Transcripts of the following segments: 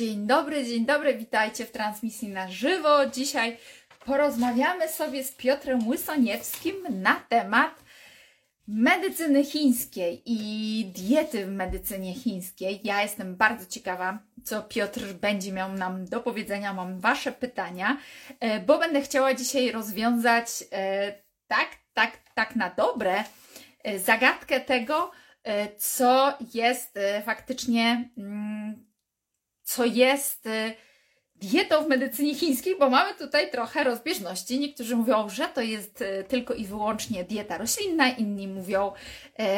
Dzień dobry, dzień dobry, witajcie w transmisji na żywo. Dzisiaj porozmawiamy sobie z Piotrem Łysoniewskim na temat medycyny chińskiej i diety w medycynie chińskiej. Ja jestem bardzo ciekawa, co Piotr będzie miał nam do powiedzenia. Mam Wasze pytania, e, bo będę chciała dzisiaj rozwiązać e, tak, tak, tak na dobre e, zagadkę tego, co jest faktycznie mm, co jest y, dietą w medycynie chińskiej, bo mamy tutaj trochę rozbieżności. Niektórzy mówią, że to jest y, tylko i wyłącznie dieta roślinna, inni mówią,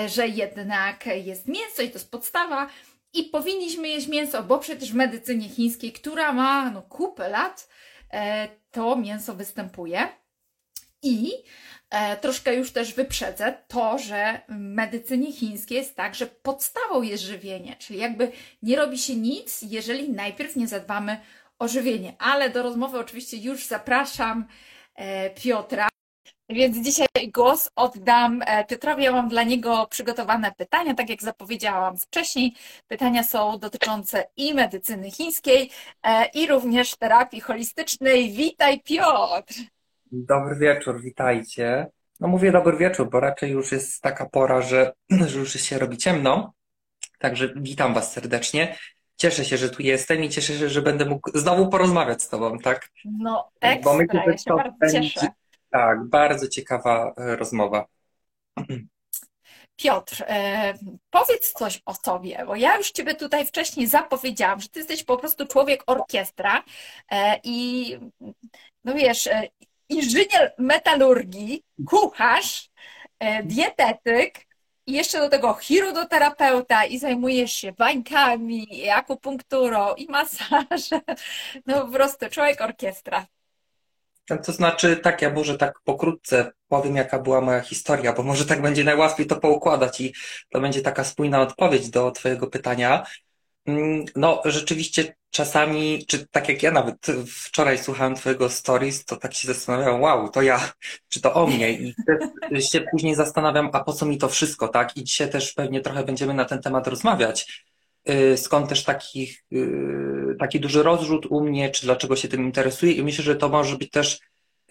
y, że jednak jest mięso i to jest podstawa. I powinniśmy jeść mięso, bo przecież w medycynie chińskiej, która ma no, kupę lat, to mięso występuje. I troszkę już też wyprzedzę to, że w medycynie chińskiej jest tak, że podstawą jest żywienie, czyli jakby nie robi się nic, jeżeli najpierw nie zadbamy o żywienie. Ale do rozmowy oczywiście już zapraszam e, Piotra. Więc dzisiaj głos oddam e, Piotrowi. Ja mam dla niego przygotowane pytania, tak jak zapowiedziałam wcześniej. Pytania są dotyczące i medycyny chińskiej, e, i również terapii holistycznej. Witaj, Piotr! Dobry wieczór, witajcie. No mówię dobry wieczór, bo raczej już jest taka pora, że, że już się robi ciemno. Także witam Was serdecznie. Cieszę się, że tu jestem i cieszę się, że będę mógł znowu porozmawiać z Tobą, tak? No ekstra, bo myślę, ja się bardzo będzie, cieszę. Tak, bardzo ciekawa e, rozmowa. Piotr, e, powiedz coś o sobie, bo ja już Ciebie tutaj wcześniej zapowiedziałam, że Ty jesteś po prostu człowiek orkiestra e, i no wiesz, e, inżynier metalurgii, kucharz, e, dietetyk i jeszcze do tego chirodoterapeuta i zajmujesz się bańkami, i akupunkturą i masażem. No po prostu człowiek orkiestra. To znaczy, tak, ja może tak pokrótce powiem, jaka była moja historia, bo może tak będzie najłatwiej to poukładać i to będzie taka spójna odpowiedź do Twojego pytania. Mm, no, rzeczywiście czasami, czy tak jak ja nawet wczoraj słuchałem Twojego stories, to tak się zastanawiam, wow, to ja, czy to o mnie? I się później zastanawiam, a po co mi to wszystko, tak? I dzisiaj też pewnie trochę będziemy na ten temat rozmawiać. Y, skąd też takich, y, taki duży rozrzut u mnie, czy dlaczego się tym interesuję? I myślę, że to może być też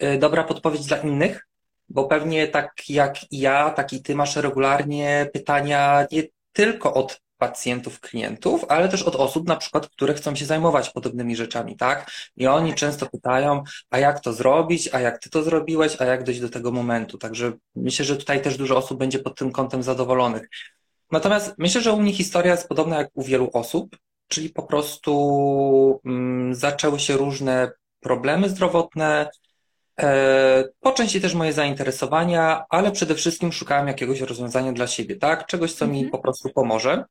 y, dobra podpowiedź dla innych, bo pewnie tak jak ja, tak i ty masz regularnie pytania nie tylko od pacjentów, klientów, ale też od osób na przykład, które chcą się zajmować podobnymi rzeczami, tak? I oni często pytają, a jak to zrobić, a jak ty to zrobiłeś, a jak dojść do tego momentu. Także myślę, że tutaj też dużo osób będzie pod tym kątem zadowolonych. Natomiast myślę, że u mnie historia jest podobna jak u wielu osób, czyli po prostu mm, zaczęły się różne problemy zdrowotne, e, po części też moje zainteresowania, ale przede wszystkim szukałem jakiegoś rozwiązania dla siebie, tak? Czegoś, co mi mhm. po prostu pomoże.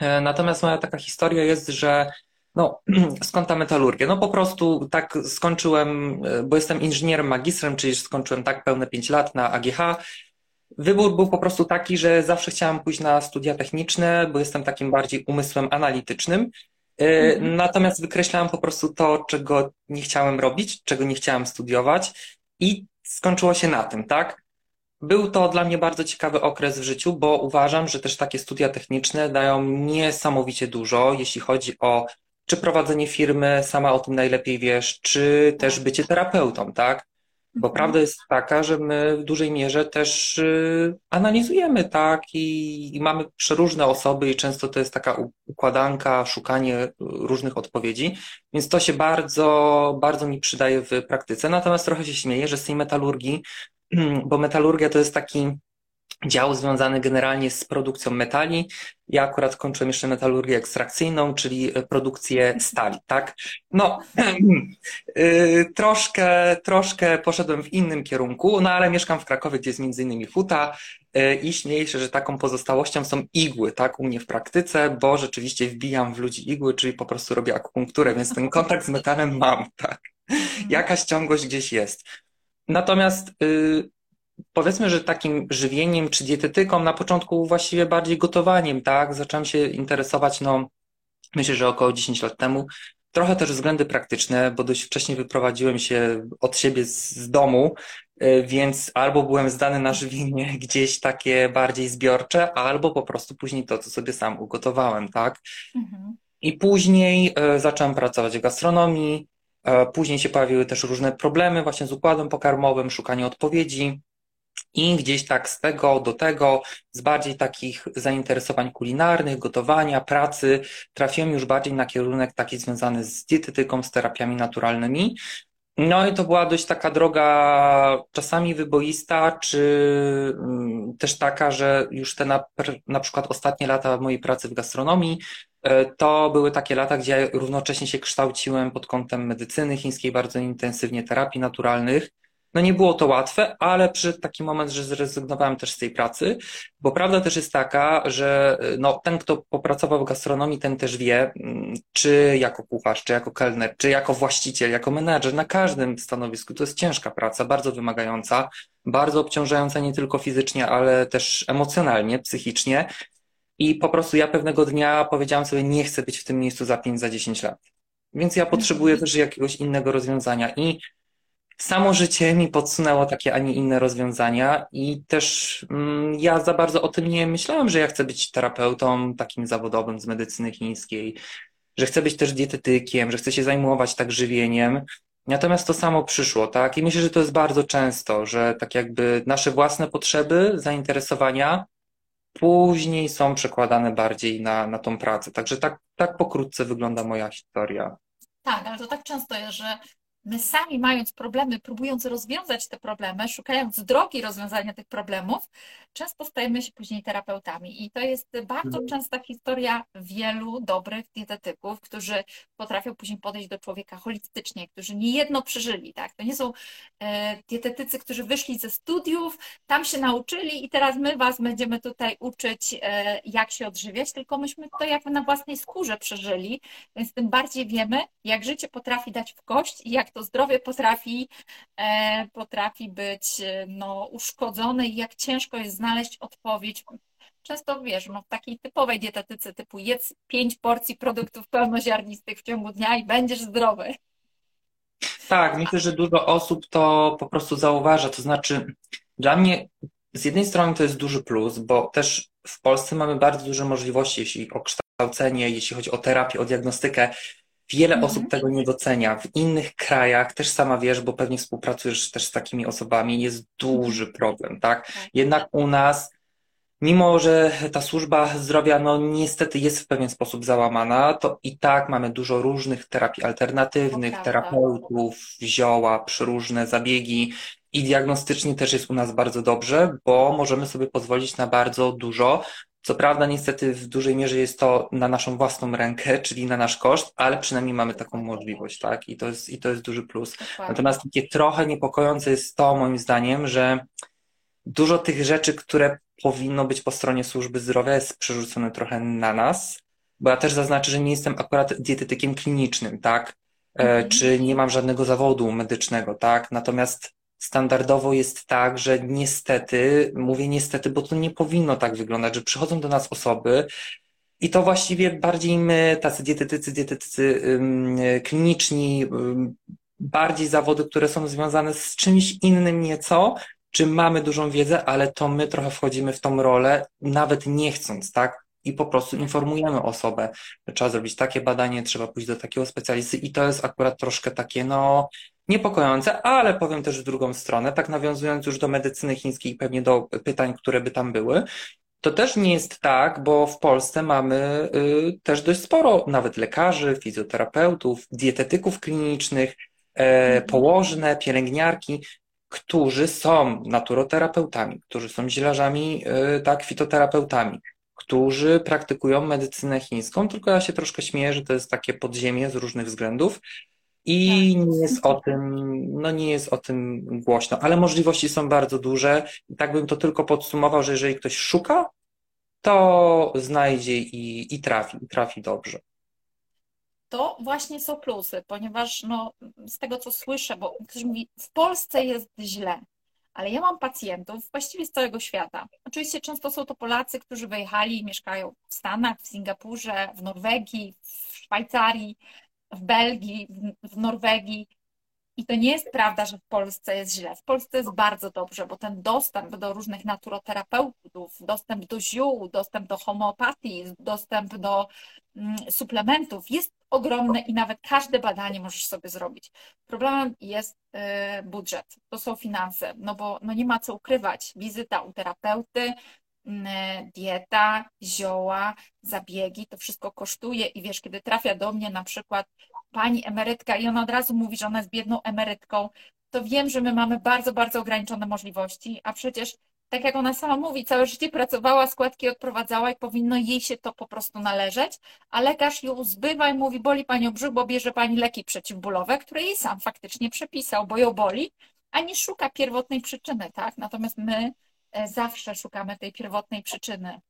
E, natomiast moja taka historia jest, że no, skąd ta metalurgia? No po prostu tak skończyłem, e, bo jestem inżynierem magistrem, czyli skończyłem tak pełne 5 lat na AGH. Wybór był po prostu taki, że zawsze chciałem pójść na studia techniczne, bo jestem takim bardziej umysłem analitycznym. E, mhm. Natomiast wykreślałem po prostu to, czego nie chciałem robić, czego nie chciałem studiować i skończyło się na tym, tak? Był to dla mnie bardzo ciekawy okres w życiu, bo uważam, że też takie studia techniczne dają niesamowicie dużo, jeśli chodzi o czy prowadzenie firmy, sama o tym najlepiej wiesz, czy też bycie terapeutą, tak? Bo mhm. prawda jest taka, że my w dużej mierze też y, analizujemy, tak, i, i mamy przeróżne osoby, i często to jest taka układanka, szukanie różnych odpowiedzi, więc to się bardzo, bardzo mi przydaje w praktyce. Natomiast trochę się śmieję, że z tej metalurgii bo metalurgia to jest taki dział związany generalnie z produkcją metali. Ja akurat kończyłem jeszcze metalurgię ekstrakcyjną, czyli produkcję stali, tak? No, y, troszkę, troszkę poszedłem w innym kierunku, no ale mieszkam w Krakowie, gdzie jest między innymi futa y, i śmieję się, że taką pozostałością są igły, tak, u mnie w praktyce, bo rzeczywiście wbijam w ludzi igły, czyli po prostu robię akupunkturę, więc ten kontakt z metalem mam, tak? Jakaś ciągłość gdzieś jest. Natomiast y, powiedzmy, że takim żywieniem czy dietetyką na początku właściwie bardziej gotowaniem, tak? Zacząłem się interesować, no myślę, że około 10 lat temu. Trochę też względy praktyczne, bo dość wcześnie wyprowadziłem się od siebie z, z domu, y, więc albo byłem zdany na żywienie gdzieś takie bardziej zbiorcze, albo po prostu później to, co sobie sam ugotowałem, tak? Mhm. I później e, zacząłem pracować w gastronomii. E, później się pojawiły też różne problemy właśnie z układem pokarmowym, szukanie odpowiedzi. I gdzieś tak z tego do tego, z bardziej takich zainteresowań kulinarnych, gotowania, pracy, trafiłem już bardziej na kierunek taki związany z dietetyką, z terapiami naturalnymi. No i to była dość taka droga, czasami wyboista, czy mm, też taka, że już te na, na przykład ostatnie lata mojej pracy w gastronomii, to były takie lata, gdzie równocześnie się kształciłem pod kątem medycyny chińskiej, bardzo intensywnie terapii naturalnych. No nie było to łatwe, ale przyszedł taki moment, że zrezygnowałem też z tej pracy, bo prawda też jest taka, że no, ten, kto popracował w gastronomii, ten też wie, mm, czy jako kucharz, czy jako kelner, czy jako właściciel, jako menedżer, na każdym stanowisku to jest ciężka praca, bardzo wymagająca, bardzo obciążająca nie tylko fizycznie, ale też emocjonalnie, psychicznie. I po prostu ja pewnego dnia powiedziałam sobie, nie chcę być w tym miejscu za 5, za 10 lat. Więc ja potrzebuję też jakiegoś innego rozwiązania. I samo życie mi podsunęło takie, a nie inne rozwiązania i też mm, ja za bardzo o tym nie myślałem, że ja chcę być terapeutą takim zawodowym z medycyny chińskiej, że chcę być też dietetykiem, że chcę się zajmować tak żywieniem. Natomiast to samo przyszło, tak? I myślę, że to jest bardzo często, że tak jakby nasze własne potrzeby, zainteresowania później są przekładane bardziej na, na tą pracę. Także tak, tak pokrótce wygląda moja historia. Tak, ale to tak często jest, że my sami mając problemy, próbując rozwiązać te problemy, szukając drogi rozwiązania tych problemów, często stajemy się później terapeutami. I to jest bardzo mhm. częsta historia wielu dobrych dietetyków, którzy potrafią później podejść do człowieka holistycznie, którzy niejedno przeżyli. Tak? To nie są e, dietetycy, którzy wyszli ze studiów, tam się nauczyli i teraz my was będziemy tutaj uczyć, e, jak się odżywiać, tylko myśmy to jakby na własnej skórze przeżyli, więc tym bardziej wiemy, jak życie potrafi dać w kość i jak to zdrowie potrafi, e, potrafi być e, no, uszkodzone i jak ciężko jest znaleźć odpowiedź. Często wiesz, no, w takiej typowej dietetyce typu jedz pięć porcji produktów pełnoziarnistych w ciągu dnia i będziesz zdrowy. Tak, myślę, że dużo osób to po prostu zauważa. To znaczy, dla mnie z jednej strony to jest duży plus, bo też w Polsce mamy bardzo duże możliwości, jeśli o kształcenie, jeśli chodzi o terapię, o diagnostykę. Wiele mhm. osób tego nie docenia. W innych krajach, też sama wiesz, bo pewnie współpracujesz też z takimi osobami, jest duży problem, tak? tak? Jednak u nas, mimo że ta służba zdrowia, no niestety jest w pewien sposób załamana, to i tak mamy dużo różnych terapii alternatywnych, terapeutów, zioła, przyróżne zabiegi. I diagnostycznie też jest u nas bardzo dobrze, bo możemy sobie pozwolić na bardzo dużo, co prawda, niestety w dużej mierze jest to na naszą własną rękę, czyli na nasz koszt, ale przynajmniej mamy taką możliwość, tak? I to jest, i to jest duży plus. Dokładnie. Natomiast takie trochę niepokojące jest to, moim zdaniem, że dużo tych rzeczy, które powinno być po stronie służby zdrowia, jest przerzucone trochę na nas, bo ja też zaznaczę, że nie jestem akurat dietetykiem klinicznym, tak? E, mhm. Czy nie mam żadnego zawodu medycznego, tak? Natomiast standardowo jest tak, że niestety, mówię niestety, bo to nie powinno tak wyglądać, że przychodzą do nas osoby i to właściwie bardziej my, tacy dietetycy, dietetycy kliniczni, bardziej zawody, które są związane z czymś innym nieco, czy mamy dużą wiedzę, ale to my trochę wchodzimy w tą rolę, nawet nie chcąc, tak? I po prostu informujemy osobę, trzeba zrobić takie badanie, trzeba pójść do takiego specjalisty i to jest akurat troszkę takie, no, niepokojące, ale powiem też w drugą stronę, tak nawiązując już do medycyny chińskiej, pewnie do pytań, które by tam były, to też nie jest tak, bo w Polsce mamy y, też dość sporo nawet lekarzy, fizjoterapeutów, dietetyków klinicznych, e, mhm. położne, pielęgniarki, którzy są naturoterapeutami, którzy są zielarzami, y, tak, fitoterapeutami, którzy praktykują medycynę chińską, tylko ja się troszkę śmieję, że to jest takie podziemie z różnych względów, i tak. nie jest o tym, no nie jest o tym głośno, ale możliwości są bardzo duże. I tak bym to tylko podsumował, że jeżeli ktoś szuka, to znajdzie i, i trafi, i trafi dobrze. To właśnie są plusy, ponieważ no, z tego co słyszę, bo ktoś mówi, w Polsce jest źle, ale ja mam pacjentów właściwie z całego świata. Oczywiście często są to Polacy, którzy wyjechali i mieszkają w Stanach, w Singapurze, w Norwegii, w Szwajcarii, w Belgii, w Norwegii. I to nie jest prawda, że w Polsce jest źle. W Polsce jest bardzo dobrze, bo ten dostęp do różnych naturoterapeutów, dostęp do ziół, dostęp do homeopatii, dostęp do mm, suplementów jest ogromny i nawet każde badanie możesz sobie zrobić. Problemem jest y, budżet, to są finanse, no bo no nie ma co ukrywać. Wizyta u terapeuty, dieta, zioła, zabiegi, to wszystko kosztuje i wiesz, kiedy trafia do mnie na przykład pani emerytka i ona od razu mówi, że ona jest biedną emerytką, to wiem, że my mamy bardzo, bardzo ograniczone możliwości, a przecież tak jak ona sama mówi, całe życie pracowała, składki odprowadzała i powinno jej się to po prostu należeć, a lekarz ją zbywa i mówi, boli panią brzuch, bo bierze pani leki przeciwbólowe, które jej sam faktycznie przepisał, bo ją boli, a nie szuka pierwotnej przyczyny, tak? Natomiast my zawsze szukamy tej pierwotnej przyczyny.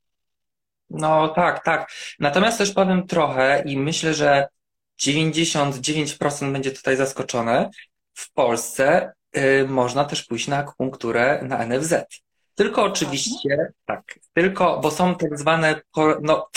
No tak, tak. Natomiast też powiem trochę i myślę, że 99% będzie tutaj zaskoczone. W Polsce y, można też pójść na akupunkturę na NFZ. Tylko oczywiście, tak, tylko, bo są tak zwane, no,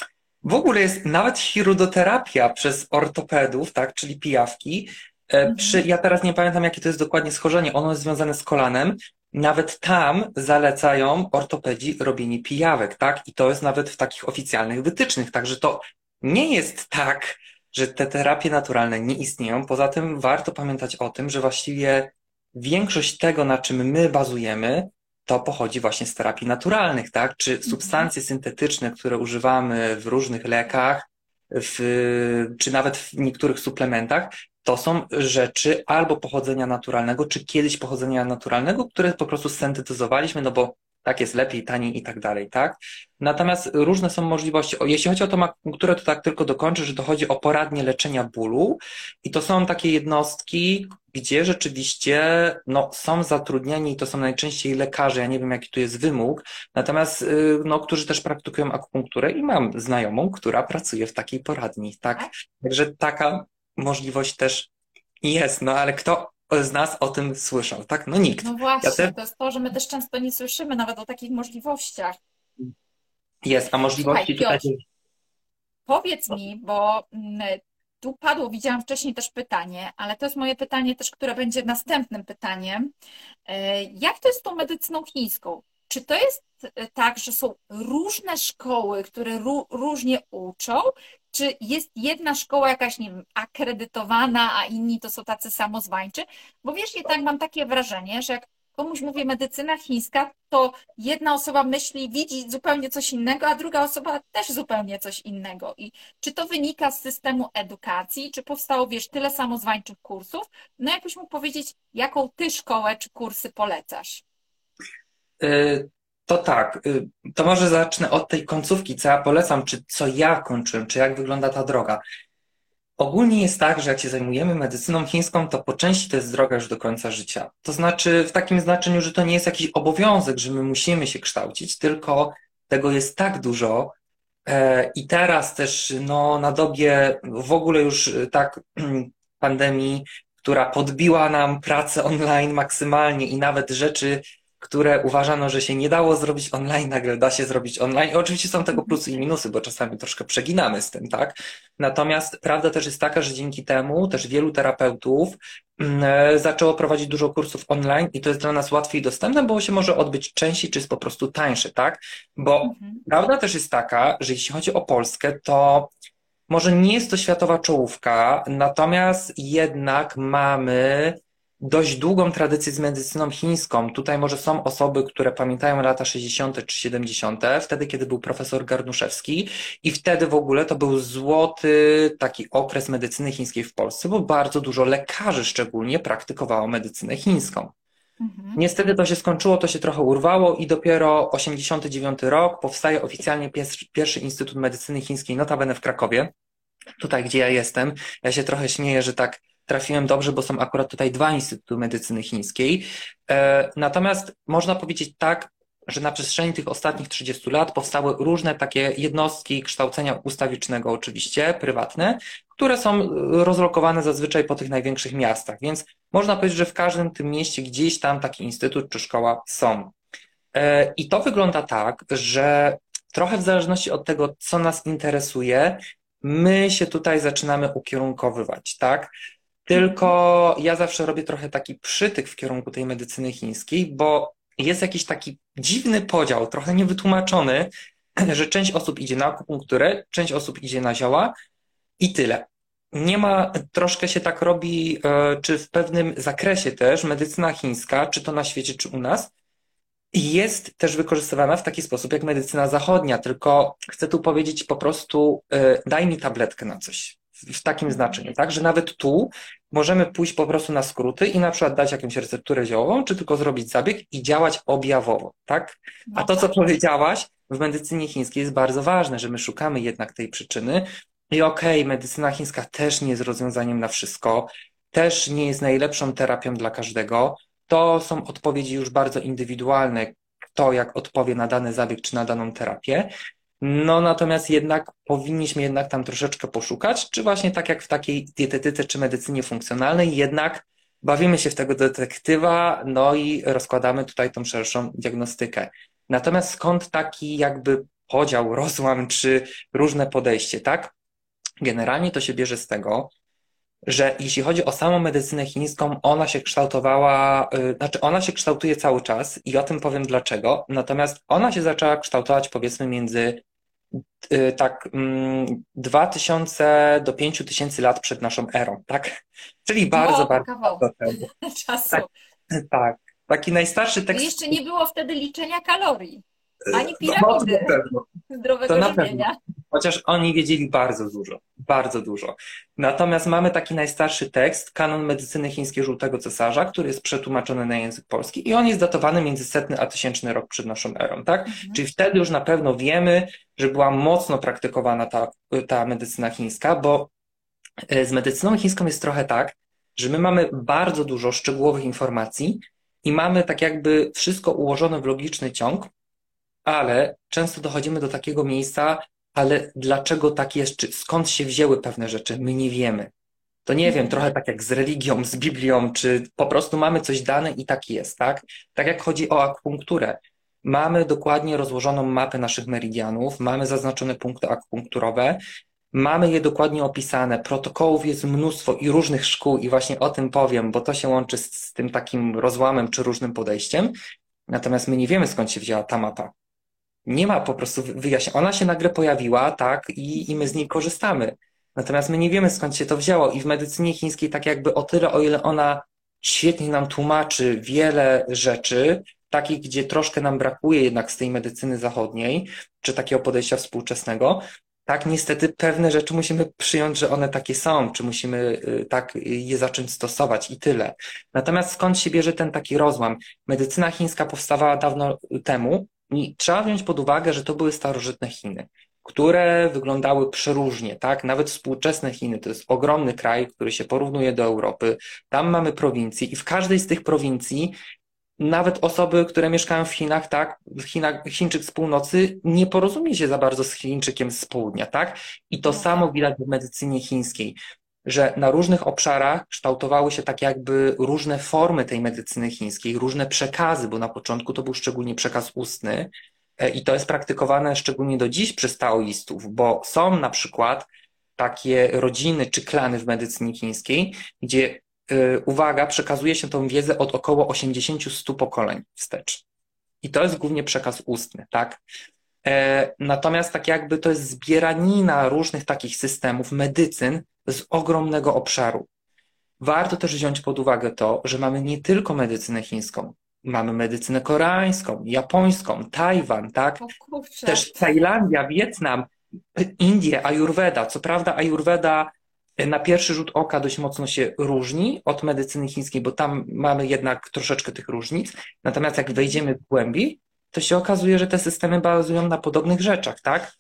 w ogóle jest nawet chirurgoterapia przez ortopedów, tak, czyli pijawki. E, mhm. Przy, ja teraz nie pamiętam, jakie to jest dokładnie schorzenie, ono jest związane z kolanem. Nawet tam zalecają ortopedzi robienie pijawek, tak? I to jest nawet w takich oficjalnych wytycznych. Także to nie jest tak, że te terapie naturalne nie istnieją. Poza tym warto pamiętać o tym, że właściwie większość tego, na czym my bazujemy, to pochodzi właśnie z terapii naturalnych, tak? Czy mhm. substancje syntetyczne, które używamy w różnych lekach, w, czy nawet w niektórych suplementach, to są rzeczy albo pochodzenia naturalnego, czy kiedyś pochodzenia naturalnego, które po prostu syntetyzowaliśmy, no bo tak jest lepiej, taniej i tak dalej, tak? Natomiast różne są możliwości. Jeśli chodzi o tą akupunkturę, to tak tylko dokończę, że to chodzi o poradnie leczenia bólu i to są takie jednostki, gdzie rzeczywiście no, są zatrudnieni i to są najczęściej lekarze, ja nie wiem jaki tu jest wymóg, natomiast y, no, którzy też praktykują akupunkturę i mam znajomą, która pracuje w takiej poradni, tak? Także taka możliwość też jest, no ale kto z nas o tym słyszał, tak? No nikt. No właśnie, ja te... to jest to, że my też często nie słyszymy nawet o takich możliwościach. Jest, a możliwości Słuchaj, tutaj... Powiedz mi, bo mm, tu padło, widziałam wcześniej też pytanie, ale to jest moje pytanie też, które będzie następnym pytaniem. E, jak to jest z tą medycyną chińską? Czy to jest e, tak, że są różne szkoły, które różnie uczą, czy jest jedna szkoła jakaś, nie wiem, akredytowana, a inni to są tacy samozwańczy? Bo wiesz, tak mam takie wrażenie, że jak komuś mówię medycyna chińska, to jedna osoba myśli, widzi zupełnie coś innego, a druga osoba też zupełnie coś innego. I czy to wynika z systemu edukacji, czy powstało, wiesz, tyle samozwańczych kursów? No jakbyś mógł powiedzieć, jaką ty szkołę czy kursy polecasz? To tak, y, to może zacznę od tej końcówki, co ja polecam, czy co ja kończyłem, czy jak wygląda ta droga. Ogólnie jest tak, że jak się zajmujemy medycyną chińską, to po części to jest droga już do końca życia. To znaczy w takim znaczeniu, że to nie jest jakiś obowiązek, że my musimy się kształcić, tylko tego jest tak dużo. E, I teraz też no, na dobie w ogóle już y, tak pandemii, która podbiła nam pracę online maksymalnie i nawet rzeczy, które uważano, że się nie dało zrobić online, nagle da się zrobić online. I oczywiście są tego plusy i minusy, bo czasami troszkę przeginamy z tym, tak? Natomiast prawda też jest taka, że dzięki temu też wielu terapeutów mm, e, zaczęło prowadzić dużo kursów online i to jest dla nas łatwiej dostępne, bo się może odbyć częściej, czy jest po prostu tańsze, tak? Bo mhm. prawda też jest taka, że jeśli chodzi o Polskę, to może nie jest to światowa czołówka, natomiast jednak mamy dość długą tradycję z medycyną chińską. Tutaj może są osoby, które pamiętają lata 60. czy 70., wtedy, kiedy był profesor Garnuszewski i wtedy w ogóle to był złoty taki okres medycyny chińskiej w Polsce, bo bardzo dużo lekarzy szczególnie praktykowało medycynę chińską. Mhm. Niestety to się skończyło, to się trochę urwało i dopiero 89 rok powstaje oficjalnie pierwszy, Instytut Medycyny Chińskiej, notabene w Krakowie, tutaj gdzie ja jestem. Ja się trochę śmieję, że tak trafiłem dobrze, bo są akurat tutaj dwa Instytuty Medycyny Chińskiej. E, natomiast można powiedzieć tak, że na przestrzeni tych ostatnich 30 lat powstały różne takie jednostki kształcenia ustawicznego, oczywiście, prywatne, które są rozlokowane zazwyczaj po tych największych miastach. Więc można powiedzieć, że w każdym tym mieście gdzieś tam taki instytut czy szkoła są. E, I to wygląda tak, że trochę w zależności od tego, co nas interesuje, my się tutaj zaczynamy ukierunkowywać, tak? Tylko ja zawsze robię trochę taki przytyk w kierunku tej medycyny chińskiej, bo jest jakiś taki dziwny podział, trochę niewytłumaczony, że część osób idzie na akupunkturę, część osób idzie na zioła i tyle. Nie ma, troszkę się tak robi, e, czy w pewnym zakresie też medycyna chińska, czy to na świecie, czy u nas, jest też wykorzystywana w taki sposób jak medycyna zachodnia, tylko chcę tu powiedzieć po prostu, e, daj mi tabletkę na coś w takim znaczeniu, tak? Że nawet tu możemy pójść po prostu na skróty i na przykład dać jakąś recepturę ziołową, czy tylko zrobić zabieg i działać objawowo, tak? A to, co powiedziałaś, w medycynie chińskiej jest bardzo ważne, że my szukamy jednak tej przyczyny i okej, okay, medycyna chińska też nie jest rozwiązaniem na wszystko, też nie jest najlepszą terapią dla każdego. To są odpowiedzi już bardzo indywidualne, kto jak odpowie na dany zabieg czy na daną terapię. No natomiast jednak powinniśmy jednak tam troszeczkę poszukać, czy właśnie tak jak w takiej dietetyce czy medycynie funkcjonalnej, jednak bawimy się w tego detektywa, no i rozkładamy tutaj tą szerszą diagnostykę. Natomiast skąd taki jakby podział, rozłam czy różne podejście, tak? Generalnie to się bierze z tego, że jeśli chodzi o samą medycynę chińską, ona się kształtowała, yy, znaczy ona się kształtuje cały czas i o tym powiem dlaczego. Natomiast ona się zaczęła kształtować powiedzmy między yy, tak yy, 2000 do 5000 lat przed naszą erą, tak? Czyli bardzo, o, bardzo dawno temu. Czasu. Tak, tak. Taki najstarszy tekst. Jeszcze nie było wtedy liczenia kalorii, ani No, piramidy na pewno. zdrowego To na żywienia. Chociaż oni wiedzieli bardzo dużo, bardzo dużo. Natomiast mamy taki najstarszy tekst, kanon medycyny chińskiej żółtego cesarza, który jest przetłumaczony na język polski i on jest datowany między setny a tysięczny rok przed naszą erą, tak? Mhm. Czyli wtedy już na pewno wiemy, że była mocno praktykowana ta, ta medycyna chińska, bo e, z medycyną chińską jest trochę tak, że my mamy bardzo dużo szczegółowych informacji i mamy tak jakby wszystko ułożone w logiczny ciąg, ale często dochodzimy do takiego miejsca, ale dlaczego tak jest, czy skąd się wzięły pewne rzeczy, my nie wiemy. To nie wiem, trochę tak jak z religią, z Biblią, czy po prostu mamy coś dane i tak jest, tak? Tak jak chodzi o akupunkturę. Mamy dokładnie rozłożoną mapę naszych meridianów, mamy zaznaczone punkty akupunkturowe, mamy je dokładnie opisane, protokołów jest mnóstwo i różnych szkół i właśnie o tym powiem, bo to się łączy z, z tym takim rozłamem czy różnym podejściem. Natomiast my nie wiemy skąd się wzięła ta mapa nie ma po prostu wyjaśnienia. Ona się nagle pojawiła, tak, i, i my z niej korzystamy. Natomiast my nie wiemy skąd się to wzięło i w medycynie chińskiej tak jakby o tyle, o ile ona świetnie nam tłumaczy wiele rzeczy, takich, gdzie troszkę nam brakuje jednak z tej medycyny zachodniej, czy takiego podejścia współczesnego, tak niestety pewne rzeczy musimy przyjąć, że one takie są, czy musimy y, tak je zacząć stosować i tyle. Natomiast skąd się bierze ten taki rozłam? Medycyna chińska powstawała dawno temu, i trzeba wziąć pod uwagę, że to były starożytne Chiny, które wyglądały przeróżnie, tak? Nawet współczesne Chiny to jest ogromny kraj, który się porównuje do Europy. Tam mamy prowincje i w każdej z tych prowincji nawet osoby, które mieszkają w Chinach, tak, w Chinach, Chińczyk z północy nie porozumie się za bardzo z Chińczykiem z południa, tak? I to No samo tak. widać w medycynie chińskiej że na różnych obszarach kształtowały się tak jakby różne formy tej medycyny chińskiej, różne przekazy, bo na początku to był szczególnie przekaz ustny e, i to jest praktykowane szczególnie do dziś przez taoistów, bo są na przykład takie rodziny czy klany w medycynie chińskiej, gdzie e, uwaga, przekazuje się tą wiedzę od około 80-100 pokoleń wstecz. I to jest głównie przekaz ustny, tak? E, Natomiast tak jakby to jest zbieranina różnych takich systemów, medycyn z ogromnego obszaru. Warto też wziąć pod uwagę to, że mamy nie tylko medycynę chińską, mamy medycynę koreańską, japońską, Tajwan, tak? Też Tajlandia, Wietnam, Indie, Ayurveda. Co prawda Ayurveda na pierwszy rzut oka dość mocno się różni od medycyny chińskiej, bo tam mamy jednak troszeczkę tych różnic. Natomiast jak wejdziemy głębiej, to się okazuje, że te systemy bazują na podobnych rzeczach, tak?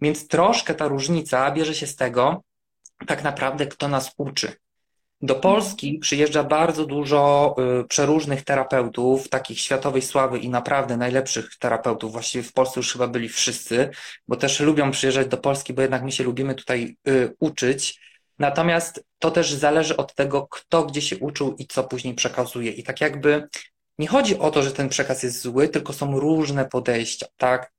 Więc troszkę ta różnica bierze się z tego, tak naprawdę, kto nas uczy. Do Polski przyjeżdża bardzo dużo y, przeróżnych terapeutów, takich światowej sławy i naprawdę najlepszych terapeutów. Właściwie w Polsce już chyba byli wszyscy, bo też lubią przyjeżdżać do Polski, bo jednak my się lubimy tutaj y, uczyć. Natomiast to też zależy od tego, kto gdzie się uczył i co później przekazuje. I tak jakby nie chodzi o to, że ten przekaz jest zły, tylko są różne podejścia, tak?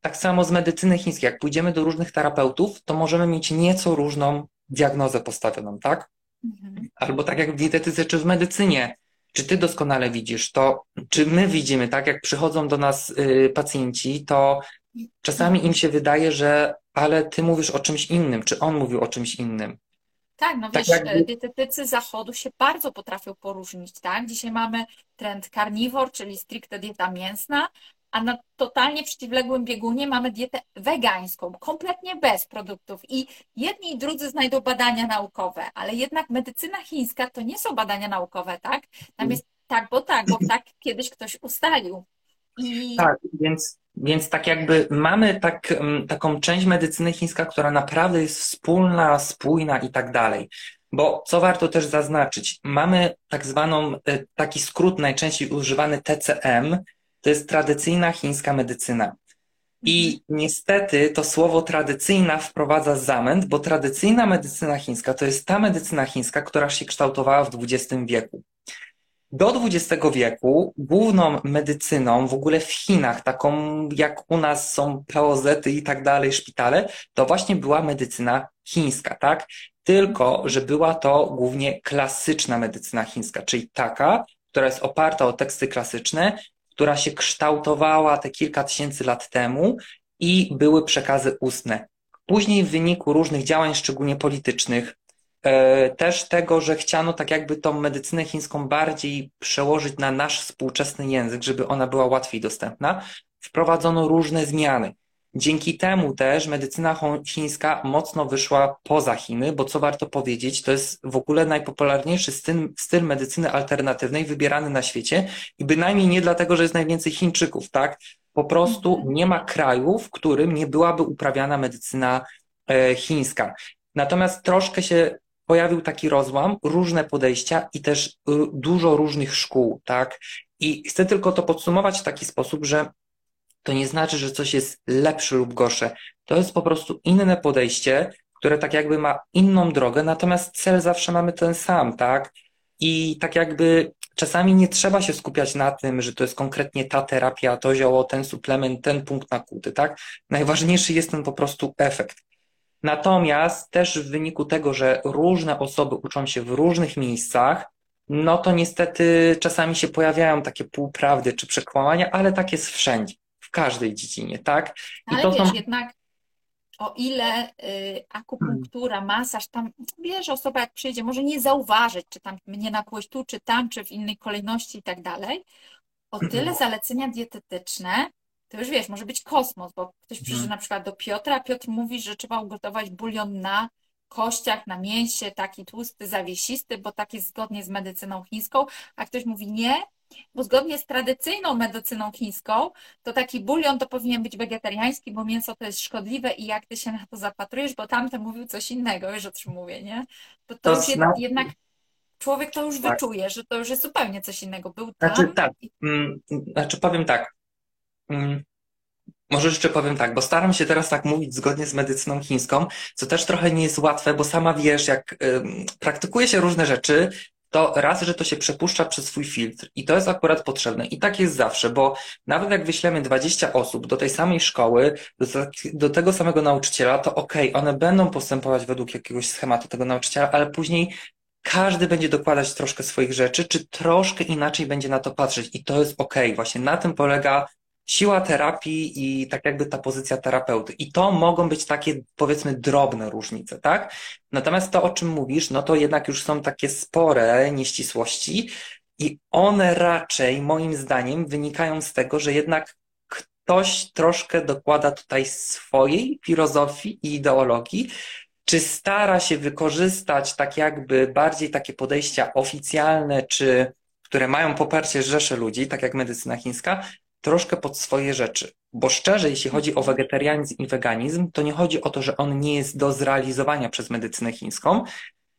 Tak samo z medycyny chińskiej. Jak pójdziemy do różnych terapeutów, to możemy mieć nieco różną diagnozę postawioną, tak? Mhm. Albo tak jak w dietetyce czy w medycynie. Czy ty doskonale widzisz to, czy my widzimy, tak jak przychodzą do nas y, pacjenci, to czasami im się wydaje, że ale ty mówisz o czymś innym, czy on mówił o czymś innym. Tak, no wiesz, tak jakby... dietetycy zachodu się bardzo potrafią poróżnić, tak? Dzisiaj mamy trend carnivore, czyli stricte dieta mięsna, a na totalnie przeciwległym biegunie mamy dietę wegańską, kompletnie bez produktów. I jedni i drudzy znajdą badania naukowe, ale jednak medycyna chińska to nie są badania naukowe, tak? Tam jest tak, bo tak, bo tak kiedyś ktoś ustalił. I... Tak, więc, więc tak jakby mamy tak, mm, taką część medycyny chińska, która naprawdę jest wspólna, spójna i tak dalej. Bo co warto też zaznaczyć, mamy tak zwaną, e, taki skrót najczęściej używany TCM, to jest tradycyjna chińska medycyna. I mhm. niestety to słowo tradycyjna wprowadza zamęt, bo tradycyjna medycyna chińska to jest ta medycyna chińska, która się kształtowała w XX wieku. Do XX wieku główną medycyną w ogóle w Chinach, taką jak u nas są POZ i tak dalej, szpitale, to właśnie była medycyna chińska, tak? Tylko, że była to głównie klasyczna medycyna chińska, czyli taka, która jest oparta o teksty klasyczne, która się kształtowała te kilka tysięcy lat temu i były przekazy ustne. Później w wyniku różnych działań, szczególnie politycznych, też tego, że chciano tak jakby tą medycynę chińską bardziej przełożyć na nasz współczesny język, żeby ona była łatwiej dostępna, wprowadzono różne zmiany. Dzięki temu też medycyna chińska mocno wyszła poza Chiny, bo co warto powiedzieć, to jest w ogóle najpopularniejszy styl, styl medycyny alternatywnej wybierany na świecie i bynajmniej nie dlatego, że jest najwięcej Chińczyków, tak? Po prostu nie ma kraju, w którym nie byłaby uprawiana medycyna e, chińska. Natomiast troszkę się pojawił taki rozłam, różne podejścia i też dużo różnych szkół, tak? I chcę tylko to podsumować w taki sposób, że to nie znaczy, że coś jest lepsze lub gorsze. To jest po prostu inne podejście, które tak jakby ma inną drogę, natomiast cel zawsze mamy ten sam, tak? I tak jakby czasami nie trzeba się skupiać na tym, że to jest konkretnie ta terapia, to zioło, ten suplement, ten punkt nakuty, tak? Najważniejszy jest ten po prostu efekt. Natomiast też w wyniku tego, że różne osoby uczą się w różnych miejscach, no to niestety czasami się pojawiają takie półprawdy czy przekłamania, ale tak jest wszędzie każdej dziedzinie, tak? I Ale to wiesz, są... jednak o ile y, akupunktura, masaż, tam wiesz, osoba jak przyjdzie, może nie zauważyć, czy tam mnie nakłuć tu, czy tam, czy w innej kolejności i tak dalej. O tyle mhm. zalecenia dietetyczne, to już wiesz, może być kosmos, bo ktoś przyjdzie mhm. na przykład do Piotra, Piotr mówi, że trzeba ugotować bulion na kościach, na mięsie, taki tłusty, zawiesisty, bo tak jest zgodnie z medycyną chińską, a ktoś mówi nie, bo zgodnie z tradycyjną medycyną chińską, to taki bulion to powinien być wegetariański, bo mięso to jest szkodliwe i jak ty się na to zapatrujesz, bo tamten mówił coś innego, wiesz o czym mówię, nie? To, to, to już zna... jednak człowiek to już tak. wyczuje, że to już jest zupełnie coś innego. Był tam znaczy, tak, mm, znaczy powiem tak, może jeszcze powiem tak, bo staram się teraz tak mówić zgodnie z medycyną chińską, co też trochę nie jest łatwe, bo sama wiesz, jak praktykuje się różne rzeczy, to raz, że to się przepuszcza przez swój filtr i to jest akurat potrzebne. I tak jest zawsze, bo nawet jak wyślemy 20 osób do tej samej szkoły, do, do tego samego nauczyciela, to okej, okay, one będą postępować według jakiegoś schematu tego nauczyciela, ale później każdy będzie dokładać troszkę swoich rzeczy, czy troszkę inaczej będzie na to patrzeć i to jest okej. Okay. Właśnie na tym polega siła terapii i tak jakby ta pozycja terapeuty. I to mogą być takie, powiedzmy, drobne różnice, tak? Natomiast to, o czym mówisz, no to jednak już są takie spore nieścisłości i one raczej, moim zdaniem, wynikają z tego, że jednak ktoś troszkę dokłada tutaj swojej filozofii i ideologii, czy stara się wykorzystać tak jakby bardziej takie podejścia oficjalne, czy które mają poparcie rzeszy ludzi, tak jak medycyna chińska, troszkę pod swoje rzeczy. Bo szczerze, jeśli chodzi o wegetarianizm i weganizm, to nie chodzi o to, że on nie jest do zrealizowania przez medycynę chińską,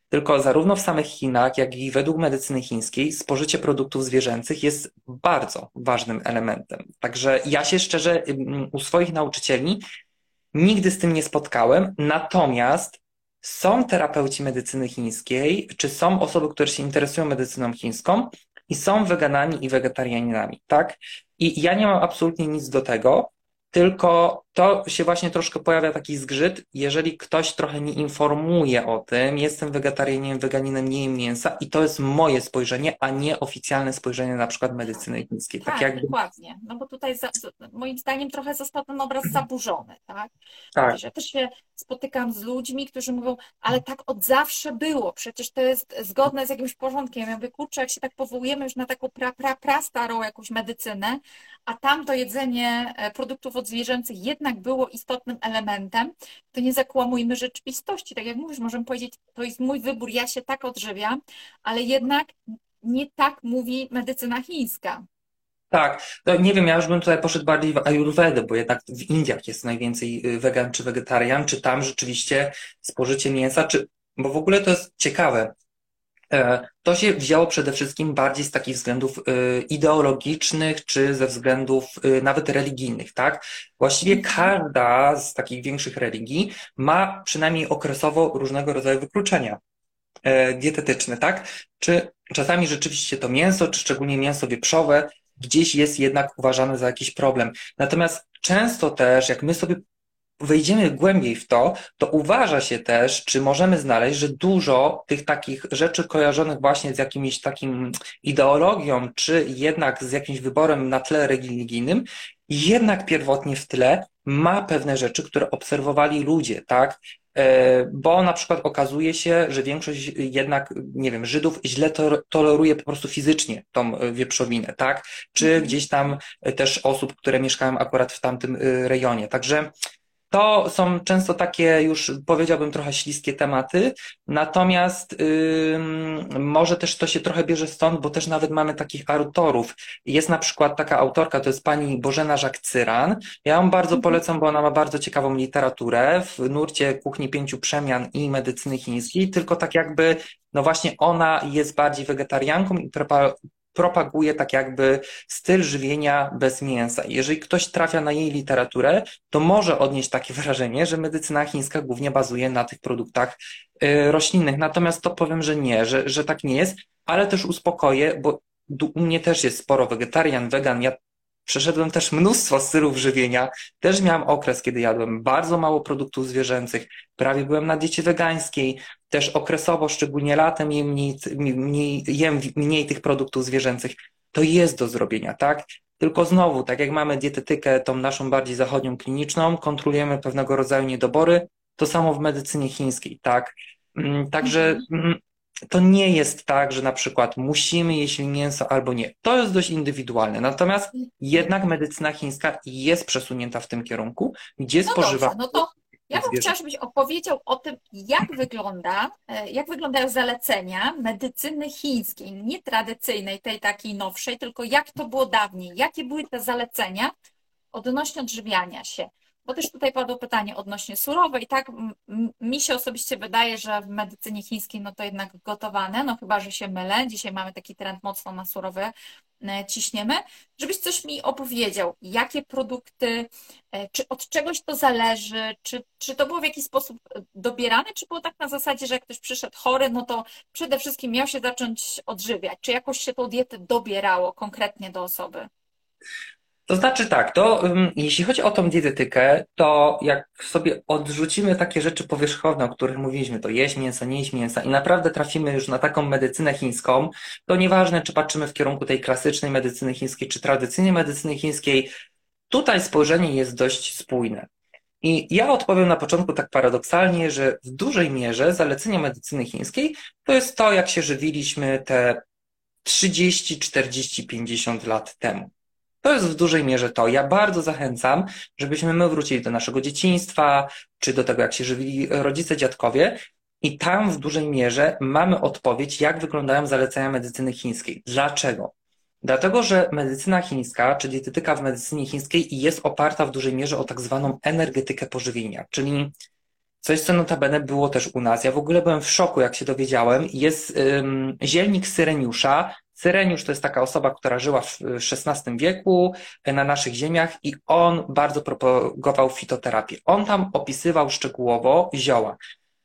tylko zarówno w samych Chinach, jak i według medycyny chińskiej spożycie produktów zwierzęcych jest bardzo ważnym elementem. Także ja się szczerze u swoich nauczycieli nigdy z tym nie spotkałem, natomiast są terapeuci medycyny chińskiej, czy są osoby, które się interesują medycyną chińską i są weganami i wegetarianinami, tak? I ja nie mam absolutnie nic do tego, tylko to się właśnie troszkę pojawia taki zgrzyt, jeżeli ktoś trochę nie informuje o tym, jestem wegetarianinem, weganinem, nie jem mięsa i to jest moje spojrzenie, a nie oficjalne spojrzenie na przykład medycyny chińskiej. Tak, tak jakby... dokładnie, no bo tutaj za, moim zdaniem trochę został ten obraz zaburzony, tak? tak. Ja też się spotykam z ludźmi, którzy mówią, ale tak od zawsze było, przecież to jest zgodne z jakimś porządkiem. Ja mówię, kurczę, jak się tak powołujemy już na taką pra, pra, pra starą jakąś medycynę, a tam to jedzenie e, produktów odzwierzęcych jednak było istotnym elementem, to nie zakłamujmy rzeczywistości. Tak jak mówisz, możemy powiedzieć, to jest mój wybór, ja się tak odżywiam, ale jednak nie tak mówi medycyna chińska. Tak, no nie wiem, ja już bym tutaj poszedł bardziej w Ayurvedę, bo jednak w Indiach jest najwięcej y, wegan czy wegetarian, czy tam rzeczywiście spożycie mięsa, czy, bo w ogóle to jest ciekawe. E, to się wzięło przede wszystkim bardziej z takich względów y, ideologicznych, czy ze względów y, nawet religijnych, tak? Właściwie mhm. każda z takich większych religii ma przynajmniej okresowo różnego rodzaju wykluczenia e, dietetyczne, tak? Czy czasami rzeczywiście to mięso, czy szczególnie mięso wieprzowe, gdzieś jest jednak uważane za jakiś problem. Natomiast często też, jak my sobie wejdziemy głębiej w to, to uważa się też, czy możemy znaleźć, że dużo tych takich rzeczy kojarzonych właśnie z jakimś takim ideologią, czy jednak z jakimś wyborem na tle religijnym, jednak pierwotnie w tle ma pewne rzeczy, które obserwowali ludzie, tak? E, bo na przykład okazuje się, że większość jednak, nie wiem, Żydów źle to, toleruje po prostu fizycznie tą e, wieprzowinę, tak? Czy mhm. gdzieś tam też osób, które mieszkają akurat w tamtym e, rejonie. Także to są często takie już powiedziałbym trochę śliskie tematy, natomiast yy, może też to się trochę bierze stąd, bo też nawet mamy takich autorów. Jest na przykład taka autorka, to jest pani Bożena Żak-Cyran. Ja ją bardzo mhm. polecam, bo ona ma bardzo ciekawą literaturę w nurcie kuchni pięciu przemian i medycyny chińskiej, tylko tak jakby no właśnie ona jest bardziej wegetarianką i propaguje tak jakby styl żywienia bez mięsa. Jeżeli ktoś trafia na jej literaturę, to może odnieść takie wrażenie, że medycyna chińska głównie bazuje na tych produktach y, roślinnych. Natomiast to powiem, że nie, że, że tak nie jest, ale też uspokoję, bo u mnie też jest sporo wegetarian, wegan. Ja Przeszedłem też mnóstwo stylów żywienia. Też miałem okres, kiedy jadłem bardzo mało produktów zwierzęcych. Prawie byłem na diecie wegańskiej. Też okresowo, szczególnie latem, jem mniej, mniej, jem mniej tych produktów zwierzęcych. To jest do zrobienia, tak? Tylko znowu, tak jak mamy dietetykę, tą naszą bardziej zachodnią kliniczną, kontrolujemy pewnego rodzaju niedobory. To samo w medycynie chińskiej, tak? Mm, także mhm. mm, to nie jest tak, że na przykład musimy jeść mięso albo nie. To jest dość indywidualne. Natomiast jednak medycyna chińska jest przesunięta w tym kierunku, gdzie no spożywa. Dobrze, no to ja bym chciała, żebyś opowiedział o tym, jak wygląda, e, jak wyglądają zalecenia medycyny chińskiej, nie tradycyjnej, tej takiej nowszej, tylko jak to było dawniej, jakie były te zalecenia odnośnie odżywiania się. Bo też tutaj padło pytanie odnośnie surowej. Tak, mi się osobiście wydaje, że w medycynie chińskiej no to jednak gotowane, no chyba, że się mylę. Dzisiaj mamy taki trend mocno na surowe e, ciśniemy. Żebyś coś mi opowiedział, jakie produkty, e, czy od czegoś to zależy, czy, czy to było w jakiś sposób e, dobierane, czy było tak na zasadzie, że jak ktoś przyszedł chory, no to przede wszystkim miał się zacząć odżywiać, czy jakoś się tą dietę dobierało konkretnie do osoby? To znaczy tak, to um, jeśli chodzi o tą dietetykę, to jak sobie odrzucimy takie rzeczy powierzchowne, o których mówiliśmy, to jeść mięsa, nie jeść mięsa i naprawdę trafimy już na taką medycynę chińską, to nieważne, czy patrzymy w kierunku tej klasycznej medycyny chińskiej, czy tradycyjnej medycyny chińskiej, tutaj spojrzenie jest dość spójne. I ja odpowiem na początku tak paradoksalnie, że w dużej mierze zalecenie medycyny chińskiej to jest to, jak się żywiliśmy te 30, 40, 50 lat temu. To jest w dużej mierze to. Ja bardzo zachęcam, żebyśmy my wrócili do naszego dzieciństwa, czy do tego, jak się żywili rodzice, dziadkowie. I tam w dużej mierze mamy odpowiedź, jak wyglądają zalecenia medycyny chińskiej. Dlaczego? Dlatego, że medycyna chińska, czy dietetyka w medycynie chińskiej jest oparta w dużej mierze o tak zwaną energetykę pożywienia, czyli coś, co notabene było też u nas. Ja w ogóle byłem w szoku, jak się dowiedziałem. Jest um, zielnik syreniusza, Syreniusz to jest taka osoba, która żyła w XVI wieku na naszych ziemiach i on bardzo propagował fitoterapię. On tam opisywał szczegółowo zioła.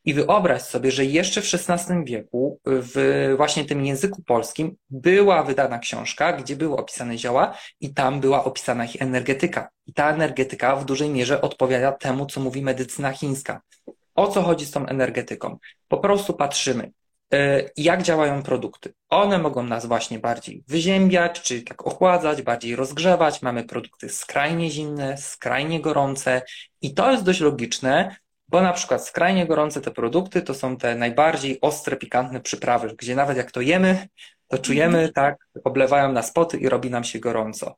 I wyobraź sobie, że jeszcze w XVI wieku w właśnie tym języku polskim była wydana książka, gdzie były opisane zioła i tam była opisana ich energetyka. I ta energetyka w dużej mierze odpowiada temu, co mówi medycyna chińska. O co chodzi z tą energetyką? Po prostu patrzymy, jak działają produkty. One mogą nas właśnie bardziej wyziębiać, czy tak ochładzać, bardziej rozgrzewać. Mamy produkty skrajnie zimne, skrajnie gorące i to jest dość logiczne, bo na przykład skrajnie gorące te produkty to są te najbardziej ostre, pikantne przyprawy, gdzie nawet jak to jemy, to czujemy, mm. tak, oblewają nas poty i robi nam się gorąco.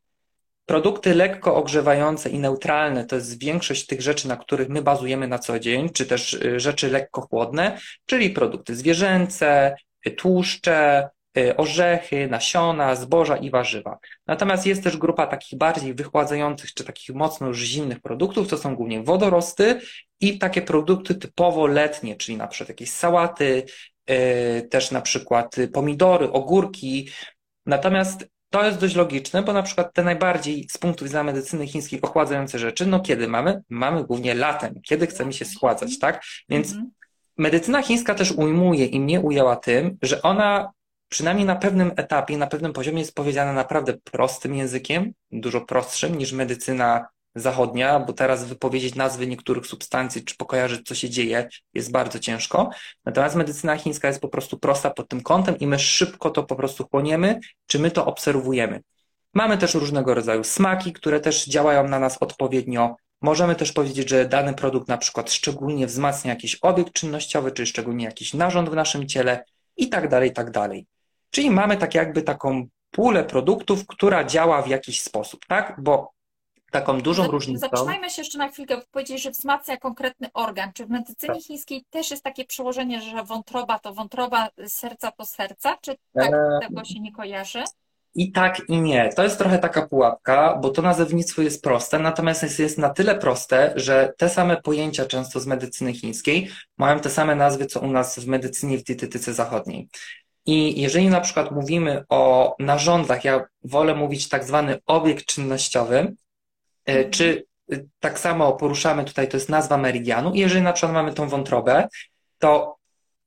Produkty lekko ogrzewające i neutralne to jest większość tych rzeczy, na których my bazujemy na co dzień, czy też y, rzeczy lekko chłodne, czyli produkty zwierzęce, y, tłuszcze, y, orzechy, nasiona, zboża i warzywa. Natomiast jest też grupa takich bardziej wychładzających, czy takich mocno już zimnych produktów, to są głównie wodorosty i takie produkty typowo letnie, czyli na przykład jakieś sałaty, też na przykład pomidory, ogórki. Natomiast to jest dość logiczne, bo na przykład te najbardziej z punktu widzenia medycyny chińskiej ochładzające rzeczy, no kiedy mamy? Mamy głównie latem, kiedy chcemy się schładzać, tak? Więc mhm. medycyna chińska też ujmuje i mnie ujęła tym, że ona przynajmniej na pewnym etapie, na pewnym poziomie jest powiedziana naprawdę prostym językiem, dużo prostszym niż medycyna zachodnia, bo teraz wypowiedzieć nazwy niektórych substancji, czy pokojarzyć, co się dzieje, jest bardzo ciężko. Natomiast medycyna chińska jest po prostu prosta pod tym kątem i my szybko to po prostu chłoniemy, czy my to obserwujemy. Mamy też różnego rodzaju smaki, które też działają na nas odpowiednio. Możemy też powiedzieć, że dany produkt na przykład szczególnie wzmacnia jakiś obiekt czynnościowy, czy szczególnie jakiś narząd w naszym ciele i tak dalej, i tak dalej. Czyli mamy tak jakby taką pulę produktów, która działa w jakiś sposób, tak? Bo taką dużą różnicą. Zatrzymajmy się jeszcze na chwilkę, powiedzieć, że wzmacnia konkretny organ. Czy w medycynie tak. chińskiej też jest takie przełożenie, że wątroba to wątroba, serca to serca? Czy tak e... tego się nie kojarzy? I tak, i nie. To jest trochę taka pułapka, bo to nazewnictwo jest proste, natomiast jest, jest na tyle proste, że te same pojęcia często z medycyny chińskiej mają te same nazwy, co u nas w medycynie w dietetyce zachodniej. I jeżeli na przykład mówimy o narządach, ja wolę mówić tak zwany obiekt czynnościowy. Czy y, tak samo poruszamy tutaj, to jest nazwa meridianu, i jeżeli na przykład mamy tą wątrobę, to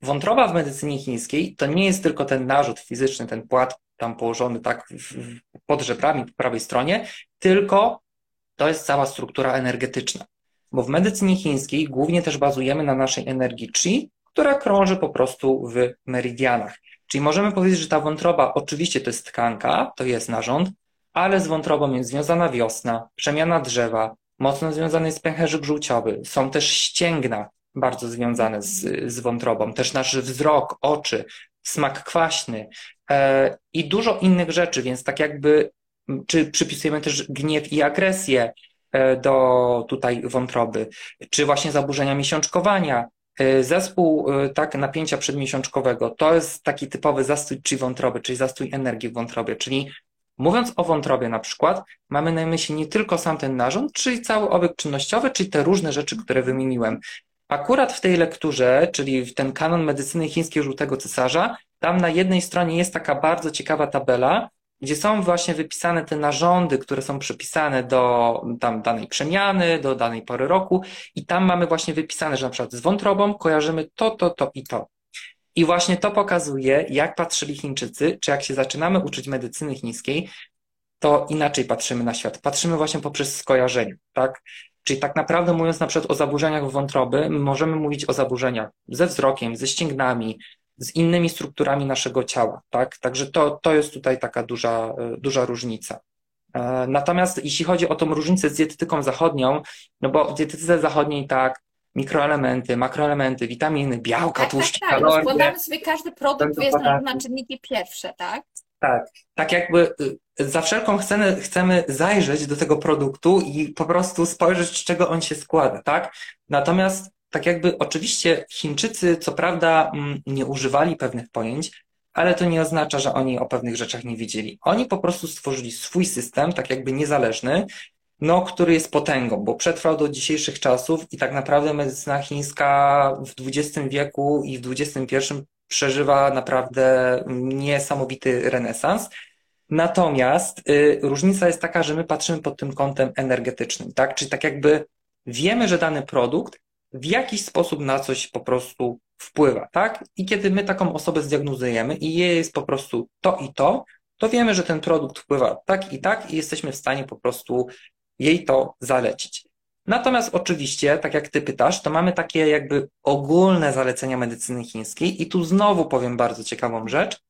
wątroba w medycynie chińskiej to nie jest tylko ten narzut fizyczny, ten płat tam położony tak pod żebrami po prawej stronie, tylko to jest cała struktura energetyczna. Bo w medycynie chińskiej głównie też bazujemy na naszej energii chi, która krąży po prostu w meridianach. Czyli możemy powiedzieć, że ta wątroba oczywiście to jest tkanka, to jest narząd, ale z wątrobą jest związana wiosna, przemiana drzewa, mocno związany jest pęcherzyk żółciowy, są też ścięgna bardzo związane z, z wątrobą, też nasz wzrok, oczy, smak kwaśny e, i dużo innych rzeczy, więc tak jakby, czy przypisujemy też gniew i agresję e, do tutaj wątroby, czy właśnie zaburzenia miesiączkowania, e, Zespół e, tak, napięcia przedmiesiączkowego to jest taki typowy zastój czy wątroby, czyli zastój energii w wątrobie, czyli Mówiąc o wątrobie na przykład, mamy na myśli nie tylko sam ten narząd, czyli cały obiekt czynnościowy, czyli te różne rzeczy, które wymieniłem. Akurat w tej lekturze, czyli w ten kanon medycyny chińskiej żółtego cesarza, tam na jednej stronie jest taka bardzo ciekawa tabela, gdzie są właśnie wypisane te narządy, które są przypisane do tam danej przemiany, do danej pory roku i tam mamy właśnie wypisane, że na przykład z wątrobą kojarzymy to, to, to i to. I właśnie to pokazuje, jak patrzyli Chińczycy, czy jak się zaczynamy uczyć medycyny chińskiej, to inaczej patrzymy na świat. Patrzymy właśnie poprzez skojarzenie, tak? Czyli tak naprawdę mówiąc na przykład o zaburzeniach wątroby, możemy mówić o zaburzeniach ze wzrokiem, ze ścięgnami, z innymi strukturami naszego ciała, tak? Także to, to jest tutaj taka duża, duża różnica. E, natomiast jeśli chodzi o tą różnicę z dietetyką zachodnią, no bo w dietetyce zachodniej tak, mikroelementy, makroelementy, witaminy, białka, tak, tłuszcze, tak, tak. kalorie. Rozkładamy sobie każdy produkt, jest na, na czynniki pierwsze, tak? Tak, tak jakby y, za wszelką chcemy, chcemy zajrzeć do tego produktu i po prostu spojrzeć, z czego on się składa, tak? Natomiast tak jakby oczywiście Chińczycy co prawda mm, nie używali pewnych pojęć, ale to nie oznacza, że oni o pewnych rzeczach nie wiedzieli. Oni po prostu stworzyli swój system, tak jakby niezależny, no, który jest potęgą, bo przetrwał do dzisiejszych czasów i tak naprawdę medycyna chińska w XX wieku i w XXI przeżywa naprawdę niesamowity renesans. Natomiast y, różnica jest taka, że my patrzymy pod tym kątem energetycznym, tak? Czyli tak jakby wiemy, że dany produkt w jakiś sposób na coś po prostu wpływa, tak? I kiedy my taką osobę zdiagnozujemy i jest po prostu to i to, to wiemy, że ten produkt wpływa tak i tak i jesteśmy w stanie po prostu jej to zalecić. Natomiast oczywiście, tak jak ty pytasz, to mamy takie jakby ogólne zalecenia medycyny chińskiej i tu znowu powiem bardzo ciekawą rzecz,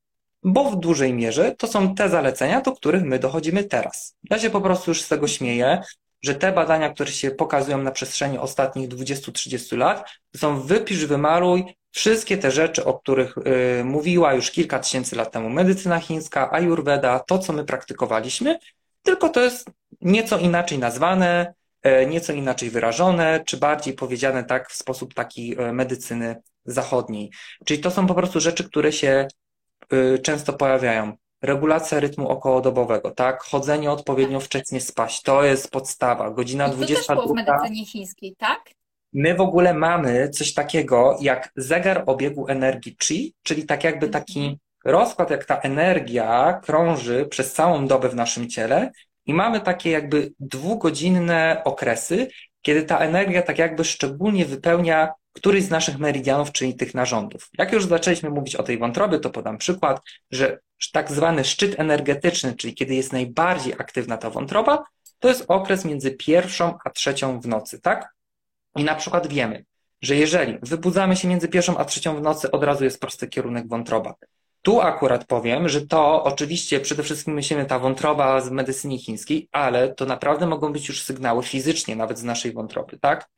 bo w dużej mierze to są te zalecenia, do których my dochodzimy teraz. Ja się po prostu już z tego śmieję, że te badania, które się pokazują na przestrzeni ostatnich 20-30 lat, to są wypisz, wymaluj wszystkie te rzeczy, o których y, mówiła już kilka tysięcy lat temu medycyna chińska, ayurveda, to co my praktykowaliśmy, tylko to jest nieco inaczej nazwane, y, nieco inaczej wyrażone, czy bardziej powiedziane tak w sposób taki y, medycyny zachodniej. Czyli to są po prostu rzeczy, które się y, często pojawiają regulacja rytmu okołodobowego, tak? Chodzenie odpowiednio wcześnie spać, to jest podstawa. Godzina I to 22. też było w medycynie chińskiej, tak? My w ogóle mamy coś takiego jak zegar obiegu energii chi, czyli tak jakby Mhm. taki rozkład, jak ta energia krąży przez całą dobę w naszym ciele i mamy takie jakby dwugodzinne okresy, kiedy ta energia tak jakby szczególnie wypełnia któryś z naszych meridianów, czyli tych narządów. Jak już zaczęliśmy mówić o tej wątrobie, to podam przykład, że tak zwany szczyt energetyczny, czyli kiedy jest najbardziej aktywna ta wątroba, to jest okres między pierwszą a trzecią w nocy, tak? I na przykład wiemy, że jeżeli wybudzamy się między pierwszą a trzecią w nocy, od razu jest prosty kierunek wątroba. Tu akurat powiem, że to oczywiście przede wszystkim myślimy ta wątroba z medycyny chińskiej, ale to naprawdę mogą być już sygnały fizycznie, nawet z naszej wątroby, tak?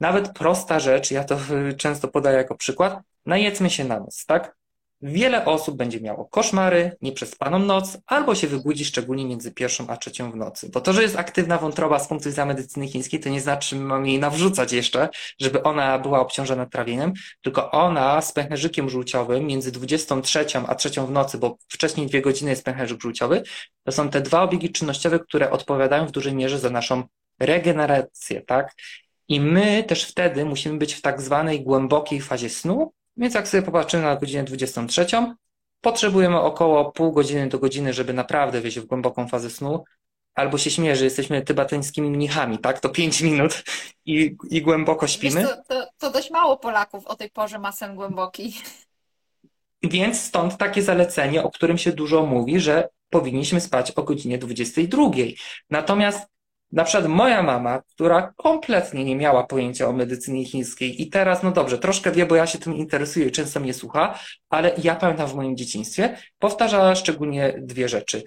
Nawet prosta rzecz, ja to często podaję jako przykład, najedzmy się na noc, tak? Wiele osób będzie miało koszmary, nieprzespaną noc, albo się wybudzi szczególnie między pierwszą a trzecią w nocy. Bo to, że jest aktywna wątroba z punktu widzenia medycyny chińskiej, to nie znaczy, że mamy jej nawrzucać jeszcze, żeby ona była obciążona trawieniem, tylko ona z pęcherzykiem żółciowym między 23 a trzecią w nocy, bo wcześniej dwie godziny jest pęcherzyk żółciowy, to są te dwa obiegi czynnościowe, które odpowiadają w dużej mierze za naszą regenerację, tak? I my też wtedy musimy być w tak zwanej głębokiej fazie snu, więc jak sobie popatrzymy na godzinę 23, potrzebujemy około pół godziny do godziny, żeby naprawdę wejść w głęboką fazę snu. Albo się śmieję, że jesteśmy tybetańskimi mnichami, tak? To 5 minut i, i głęboko śpimy. Wiesz, to, to, to dość mało Polaków o tej porze ma sen głęboki. Więc stąd takie zalecenie, o którym się dużo mówi, że powinniśmy spać o godzinie 22. Natomiast na przykład moja mama, która kompletnie nie miała pojęcia o medycynie chińskiej i teraz, no dobrze, troszkę wie, bo ja się tym interesuję i często mnie słucha, ale ja pamiętam w moim dzieciństwie, powtarzała szczególnie dwie rzeczy.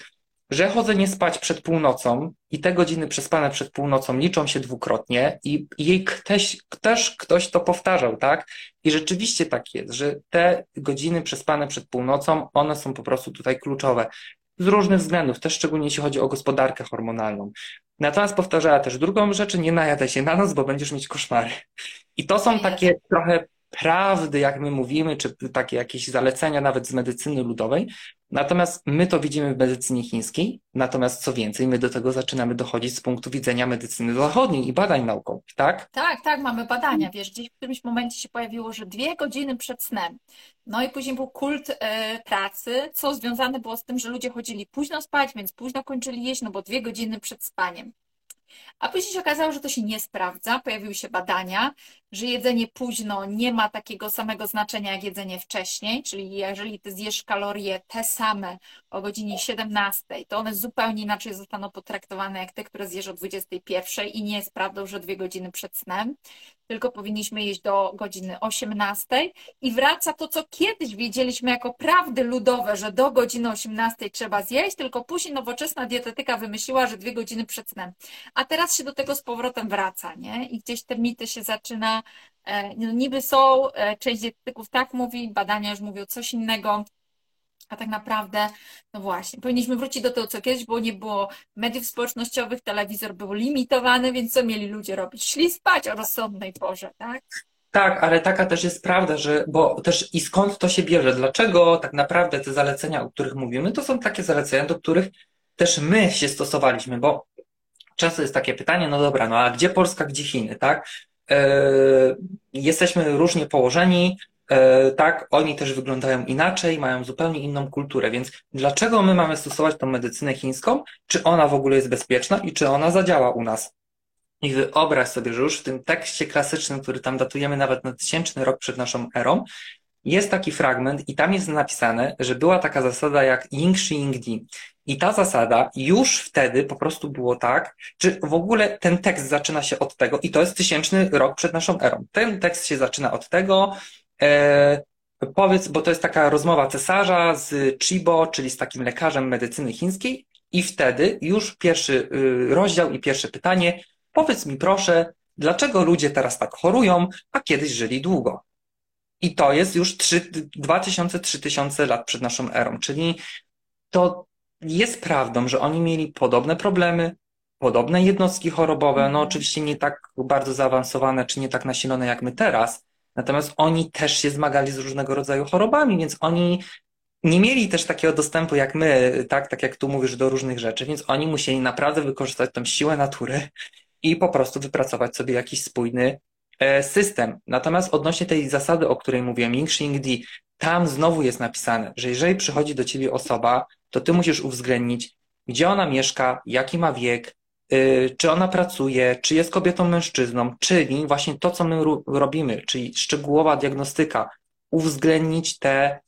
Że chodzenie spać przed północą i te godziny przespane przed północą liczą się dwukrotnie i jej ktoś, też ktoś to powtarzał, tak? I rzeczywiście tak jest, że te godziny przespane przed północą, one są po prostu tutaj kluczowe. Z różnych względów, też szczególnie jeśli chodzi o gospodarkę hormonalną. Natomiast powtarzała też drugą rzecz, nie najadaj się na noc, bo będziesz mieć koszmary. I to są takie trochę prawdy, jak my mówimy, czy takie jakieś zalecenia nawet z medycyny ludowej. Natomiast my to widzimy w medycynie chińskiej, natomiast co więcej, my do tego zaczynamy dochodzić z punktu widzenia medycyny zachodniej i badań naukowych, tak? Tak, tak, mamy badania. Wiesz, gdzieś w którymś momencie się pojawiło, że dwie godziny przed snem. No i później był kult e, pracy, co związane było z tym, że ludzie chodzili późno spać, więc późno kończyli jeść, no bo dwie godziny przed spaniem. A później się okazało, że to się nie sprawdza. Pojawiły się badania, że jedzenie późno nie ma takiego samego znaczenia jak jedzenie wcześniej, czyli jeżeli ty zjesz kalorie te same o godzinie 17, to one zupełnie inaczej zostaną potraktowane jak te, które zjesz o 21 i nie jest prawdą, że dwie godziny przed snem, tylko powinniśmy jeść do godziny 18 i wraca to, co kiedyś wiedzieliśmy jako prawdy ludowe, że do godziny 18 trzeba zjeść, tylko później nowoczesna dietetyka wymyśliła, że dwie godziny przed snem. A teraz się do tego z powrotem wraca, nie? I gdzieś te mity się zaczyna, e, no niby są, e, część dietetyków tak mówi, badania już mówią coś innego, a tak naprawdę, no właśnie, powinniśmy wrócić do tego, co kiedyś było, nie było mediów społecznościowych, telewizor był limitowany, więc co mieli ludzie robić? Szli spać o rozsądnej porze, tak? Tak, ale taka też jest prawda, że, bo też i skąd to się bierze? Dlaczego tak naprawdę te zalecenia, o których mówimy, to są takie zalecenia, do których też my się stosowaliśmy, bo często jest takie pytanie, no dobra, no a gdzie Polska, gdzie Chiny, tak? Yy, jesteśmy różnie położeni, yy, tak, oni też wyglądają inaczej, mają zupełnie inną kulturę, więc dlaczego my mamy stosować tą medycynę chińską? Czy ona w ogóle jest bezpieczna i czy ona zadziała u nas? I wyobraź sobie, że już w tym tekście klasycznym, który tam datujemy nawet na tysięczny rok przed naszą erą, jest taki fragment i tam jest napisane, że była taka zasada jak Ying Shi Ying Di. I ta zasada już wtedy po prostu było tak, że w ogóle ten tekst zaczyna się od tego, i to jest tysięczny rok przed naszą erą. Ten tekst się zaczyna od tego, e, powiedz, bo to jest taka rozmowa cesarza z Chibo, czyli z takim lekarzem medycyny chińskiej, i wtedy już pierwszy y, rozdział i pierwsze pytanie, powiedz mi proszę, dlaczego ludzie teraz tak chorują, a kiedyś żyli długo? I to jest już 2000-3000 lat przed naszą erą, czyli to jest prawdą, że oni mieli podobne problemy, podobne jednostki chorobowe, no mhm. oczywiście nie tak bardzo zaawansowane, czy nie tak nasilone jak my teraz, natomiast oni też się zmagali z różnego rodzaju chorobami, więc oni nie mieli też takiego dostępu jak my, tak, tak jak tu mówisz, do różnych rzeczy, więc oni musieli naprawdę wykorzystać tą siłę natury i po prostu wypracować sobie jakiś spójny system. Natomiast odnośnie tej zasady, o której mówiłem, Ying Xing Di, tam znowu jest napisane, że jeżeli przychodzi do ciebie osoba, to ty musisz uwzględnić, gdzie ona mieszka, jaki ma wiek, y, czy ona pracuje, czy jest kobietą, mężczyzną, czyli właśnie to, co my robimy, czyli szczegółowa diagnostyka, uwzględnić te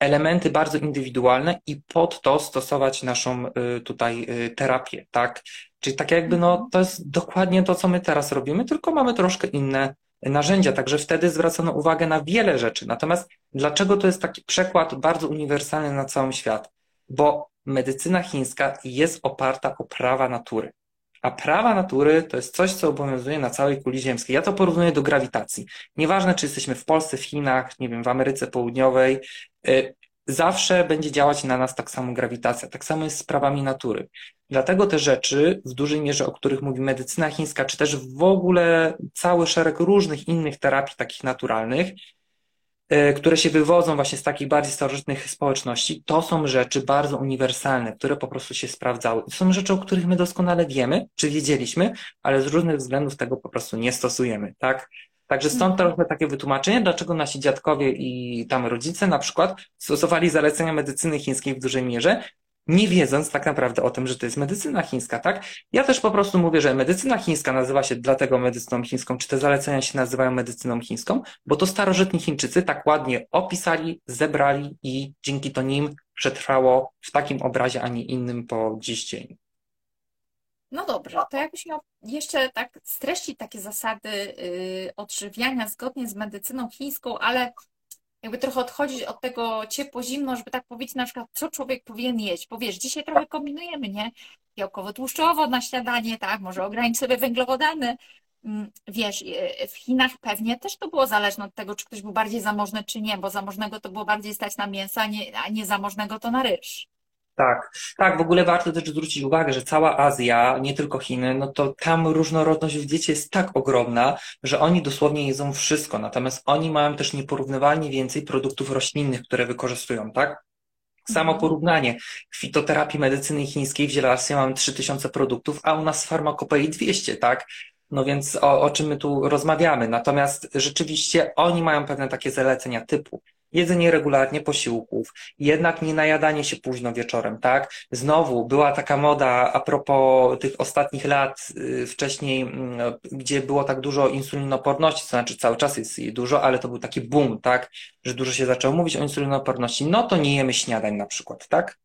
elementy bardzo indywidualne i pod to stosować naszą y, tutaj y, terapię, tak? Czyli tak jakby no, to jest dokładnie to, co my teraz robimy, tylko mamy troszkę inne narzędzia, także wtedy zwracano uwagę na wiele rzeczy. Natomiast dlaczego to jest taki przekład bardzo uniwersalny na cały świat? Bo medycyna chińska jest oparta o prawa natury. A prawa natury to jest coś, co obowiązuje na całej kuli ziemskiej. Ja to porównuję do grawitacji. Nieważne, czy jesteśmy w Polsce, w Chinach, nie wiem, w Ameryce Południowej, zawsze będzie działać na nas tak samo grawitacja. Tak samo jest z prawami natury. Dlatego te rzeczy, w dużej mierze, o których mówi medycyna chińska, czy też w ogóle cały szereg różnych innych terapii takich naturalnych, e, które się wywodzą właśnie z takich bardziej starożytnych społeczności, to są rzeczy bardzo uniwersalne, które po prostu się sprawdzały. To są rzeczy, o których my doskonale wiemy, czy wiedzieliśmy, ale z różnych względów tego po prostu nie stosujemy, tak? Także stąd mhm. trochę takie wytłumaczenie, dlaczego nasi dziadkowie i tam rodzice na przykład stosowali zalecenia medycyny chińskiej w dużej mierze, nie wiedząc tak naprawdę o tym, że to jest medycyna chińska, tak? Ja też po prostu mówię, że medycyna chińska nazywa się dlatego medycyną chińską, czy te zalecenia się nazywają medycyną chińską, bo to starożytni Chińczycy tak ładnie opisali, zebrali i dzięki to nim przetrwało w takim obrazie, a nie innym po dziś dzień. No dobrze, to jakbyś miał jeszcze tak streścić takie zasady yy, odżywiania zgodnie z medycyną chińską, ale jakby trochę odchodzić od tego ciepło-zimno, żeby tak powiedzieć na przykład, co człowiek powinien jeść. Bo wiesz, dzisiaj trochę kombinujemy, nie? Białkowo-tłuszczowo na śniadanie, tak? Może ograniczyć sobie węglowodany. Mm, wiesz, y, w Chinach pewnie też to było zależne od tego, czy ktoś był bardziej zamożny, czy nie, bo zamożnego to było bardziej stać na mięso, a nie, a nie zamożnego to na ryż. Tak, tak, w ogóle warto też zwrócić uwagę, że cała Azja, nie tylko Chiny, no to tam różnorodność w diecie jest tak ogromna, że oni dosłownie jedzą wszystko, natomiast oni mają też nieporównywalnie więcej produktów roślinnych, które wykorzystują, tak? Samo mhm. porównanie. W fitoterapii medycyny chińskiej w zielarstwie mamy 3000 produktów, a u nas w farmakopei 200, tak? No więc o, o czym my tu rozmawiamy? Natomiast rzeczywiście oni mają pewne takie zalecenia typu jedzenie regularnie posiłków, jednak nie najadanie się późno wieczorem, tak? Znowu była taka moda a propos tych ostatnich lat y, wcześniej, mm, gdzie było tak dużo insulinoporności, to znaczy cały czas jest jej dużo, ale to był taki boom, tak? Że dużo się zaczęło mówić o insulinoporności, no to nie jemy śniadań na przykład, tak?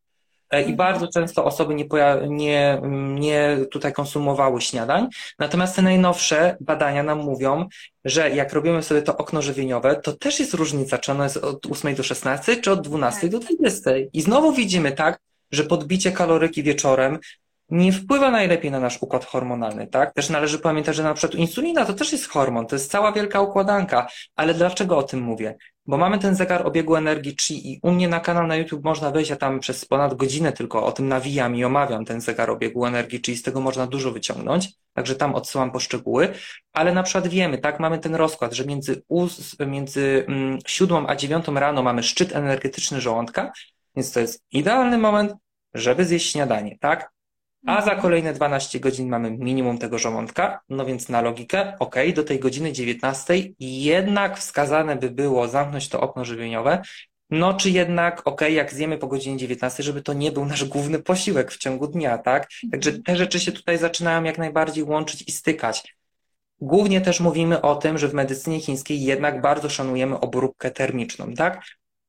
E, I bardzo często osoby nie, nie, nie tutaj konsumowały śniadań. Natomiast te najnowsze badania nam mówią, że jak robimy sobie to okno żywieniowe, to też jest różnica, czy ono jest od 8 do 16, czy od 12 tak. do 20. I znowu widzimy tak, że podbicie kaloryki wieczorem nie wpływa najlepiej na nasz układ hormonalny, tak? Też należy pamiętać, że na przykład insulina to też jest hormon, to jest cała wielka układanka. Ale dlaczego o tym mówię? Bo mamy ten zegar obiegu energii chi i u mnie na kanał na YouTube można wejść, ja tam przez ponad godzinę tylko o tym nawijam i omawiam ten zegar obiegu energii chi, z tego można dużo wyciągnąć, także tam odsyłam poszczegóły, ale na przykład wiemy, tak, mamy ten rozkład, że między, między mm, siódmą a dziewiątą rano mamy szczyt energetyczny żołądka, więc to jest idealny moment, żeby zjeść śniadanie, tak? A za kolejne 12 godzin mamy minimum tego żołądka, no więc na logikę, ok, do tej godziny 19 jednak wskazane by było zamknąć to okno żywieniowe no czy jednak, ok, jak zjemy po godzinie 19, żeby to nie był nasz główny posiłek w ciągu dnia, tak? Także te rzeczy się tutaj zaczynają jak najbardziej łączyć i stykać. Głównie też mówimy o tym, że w medycynie chińskiej jednak bardzo szanujemy obróbkę termiczną, tak?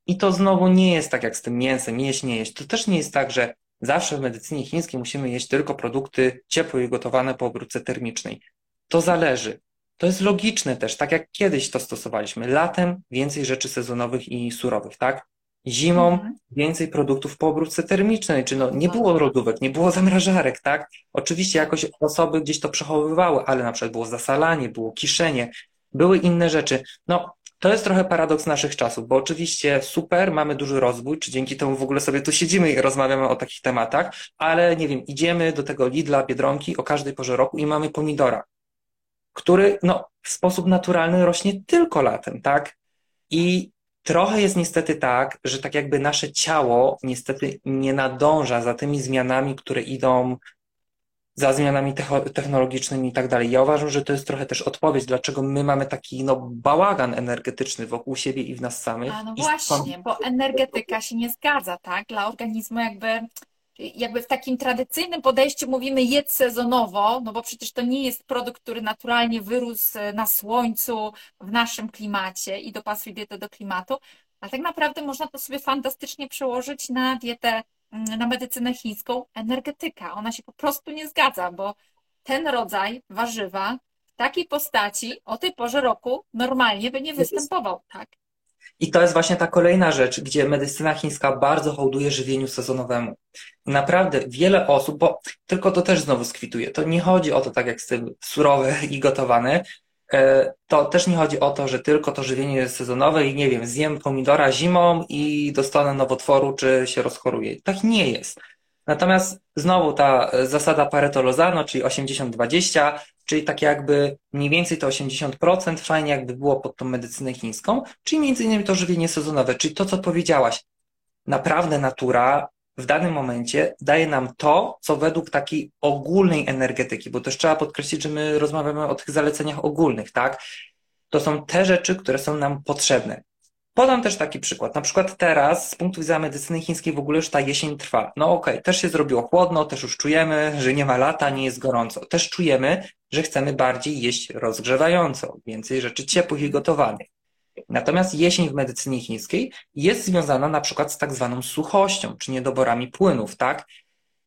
I to znowu nie jest tak jak z tym mięsem, jeść, nie jeść. To też nie jest tak, że zawsze w medycynie chińskiej musimy jeść tylko produkty ciepłe i gotowane po obróbce termicznej. To zależy. To jest logiczne też, tak jak kiedyś to stosowaliśmy. Latem więcej rzeczy sezonowych i surowych, tak? Zimą mhm. więcej produktów po obróbce termicznej, czy no nie było lodówek, nie było zamrażarek, tak? Oczywiście jakoś osoby gdzieś to przechowywały, ale na przykład było zasalanie, było kiszenie, były inne rzeczy. No, to jest trochę paradoks naszych czasów, bo oczywiście super, mamy duży rozwój, czy dzięki temu w ogóle sobie tu siedzimy i rozmawiamy o takich tematach, ale nie wiem, idziemy do tego Lidla, Biedronki o każdej porze roku i mamy pomidora który no, w sposób naturalny rośnie tylko latem, tak? I trochę jest niestety tak, że tak jakby nasze ciało niestety nie nadąża za tymi zmianami, które idą za zmianami technologicznymi i tak dalej. Ja uważam, że to jest trochę też odpowiedź, dlaczego my mamy taki no, bałagan energetyczny wokół siebie i w nas samych. A no właśnie, stąd... bo energetyka się nie zgadza, tak? Dla organizmu jakby jakby w takim tradycyjnym podejściu mówimy jedz sezonowo, no bo przecież to nie jest produkt, który naturalnie wyrósł na słońcu, w naszym klimacie i dopasuje dietę do klimatu, ale tak naprawdę można to sobie fantastycznie przełożyć na dietę, na medycynę chińską, energetyka. Ona się po prostu nie zgadza, bo ten rodzaj warzywa w takiej postaci o tej porze roku normalnie by nie występował, tak? I to jest właśnie ta kolejna rzecz, gdzie medycyna chińska bardzo hołduje żywieniu sezonowemu. Naprawdę wiele osób, bo tylko to też znowu skwituje, to nie chodzi o to tak jak z tym surowe i gotowane, e, to też nie chodzi o to, że tylko to żywienie jest sezonowe i nie wiem, zjem pomidora zimą i dostanę nowotworu, czy się rozchoruję. Tak nie jest. Natomiast znowu ta zasada Pareto-Lozano, czyli 80-20, czyli tak jakby mniej więcej to 80% fajnie jakby było pod tą medycynę chińską, czyli między innymi to żywienie sezonowe, czyli to, co powiedziałaś. Naprawdę natura w danym momencie daje nam to, co według takiej ogólnej energetyki, bo też trzeba podkreślić, że my rozmawiamy o tych zaleceniach ogólnych, tak? To są te rzeczy, które są nam potrzebne. Podam też taki przykład. Na przykład teraz z punktu widzenia medycyny chińskiej w ogóle już ta jesień trwa. No okej, okay, też się zrobiło chłodno, też już czujemy, że nie ma lata, nie jest gorąco. Też czujemy, że chcemy bardziej jeść rozgrzewająco, więcej rzeczy ciepłych i gotowanych. Natomiast jesień w medycynie chińskiej jest związana na przykład z tak zwaną suchością, czy niedoborami płynów, tak?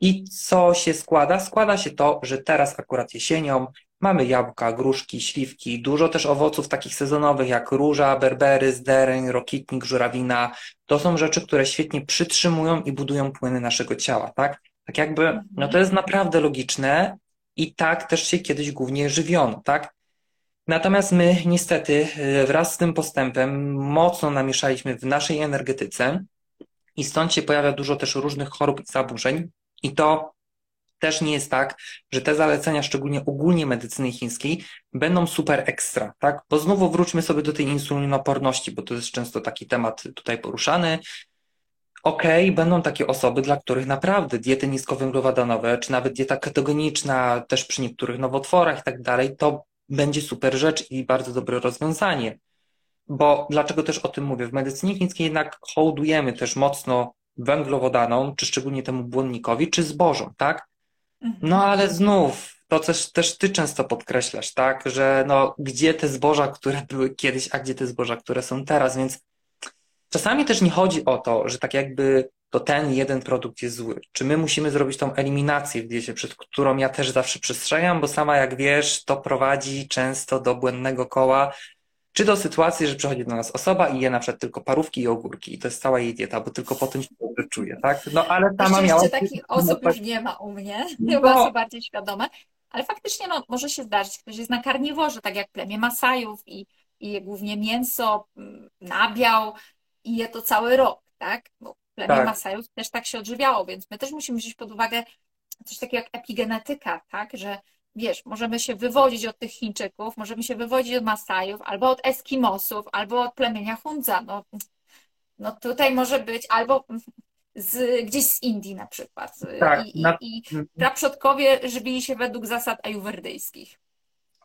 I co się składa? Składa się to, że teraz akurat jesienią Mamy jabłka, gruszki, śliwki, dużo też owoców takich sezonowych jak róża, berbery, zdereń, rokitnik, żurawina. To są rzeczy, które świetnie przytrzymują i budują płyny naszego ciała, tak? Tak jakby, no to jest naprawdę logiczne i tak też się kiedyś głównie żywiono, tak? Natomiast my niestety y, wraz z tym postępem mocno namieszaliśmy w naszej energetyce i stąd się pojawia dużo też różnych chorób i zaburzeń i to też nie jest tak, że te zalecenia, szczególnie ogólnie medycyny chińskiej, będą super ekstra, tak? Bo znowu wróćmy sobie do tej insulinoporności, bo to jest często taki temat tutaj poruszany. Okej, okay, będą takie osoby, dla których naprawdę diety niskowęglowodanowe, czy nawet dieta ketogeniczna, też przy niektórych nowotworach i tak dalej, to będzie super rzecz i bardzo dobre rozwiązanie. Bo dlaczego też o tym mówię? W medycynie chińskiej jednak hołdujemy też mocno węglowodaną, czy szczególnie temu błonnikowi, czy zbożom, tak? No ale znów, to też, też ty często podkreślasz, tak, że no, gdzie te zboża, które były kiedyś, a gdzie te zboża, które są teraz, więc czasami też nie chodzi o to, że tak jakby to ten jeden produkt jest zły. Czy my musimy zrobić tą eliminację w diecie, przed którą ja też zawsze przestrzegam, bo sama jak wiesz, to prowadzi często do błędnego koła, czy do sytuacji, że przychodzi do nas osoba i je na przykład tylko parówki i ogórki i to jest cała jej dieta, bo tylko po tym się dobrze czuje, tak? No ale sama miała... takich osób już nie ma u mnie, no. chyba są bardziej świadome, ale faktycznie no, może się zdarzyć, ktoś jest na karniworze, tak jak plemię Masajów i, i je głównie mięso, nabiał i je to cały rok, tak? Bo plemię tak. Masajów też tak się odżywiało, więc my też musimy wziąć pod uwagę coś takiego jak epigenetyka, tak? Że wiesz, możemy się wywodzić od tych Chińczyków, możemy się wywodzić od Masajów, albo od Eskimosów, albo od plemienia Hundza. No, no tutaj może być albo z, gdzieś z Indii na przykład. Tak, I, na... i, I praprzodkowie żywili się według zasad ajuwerdyjskich.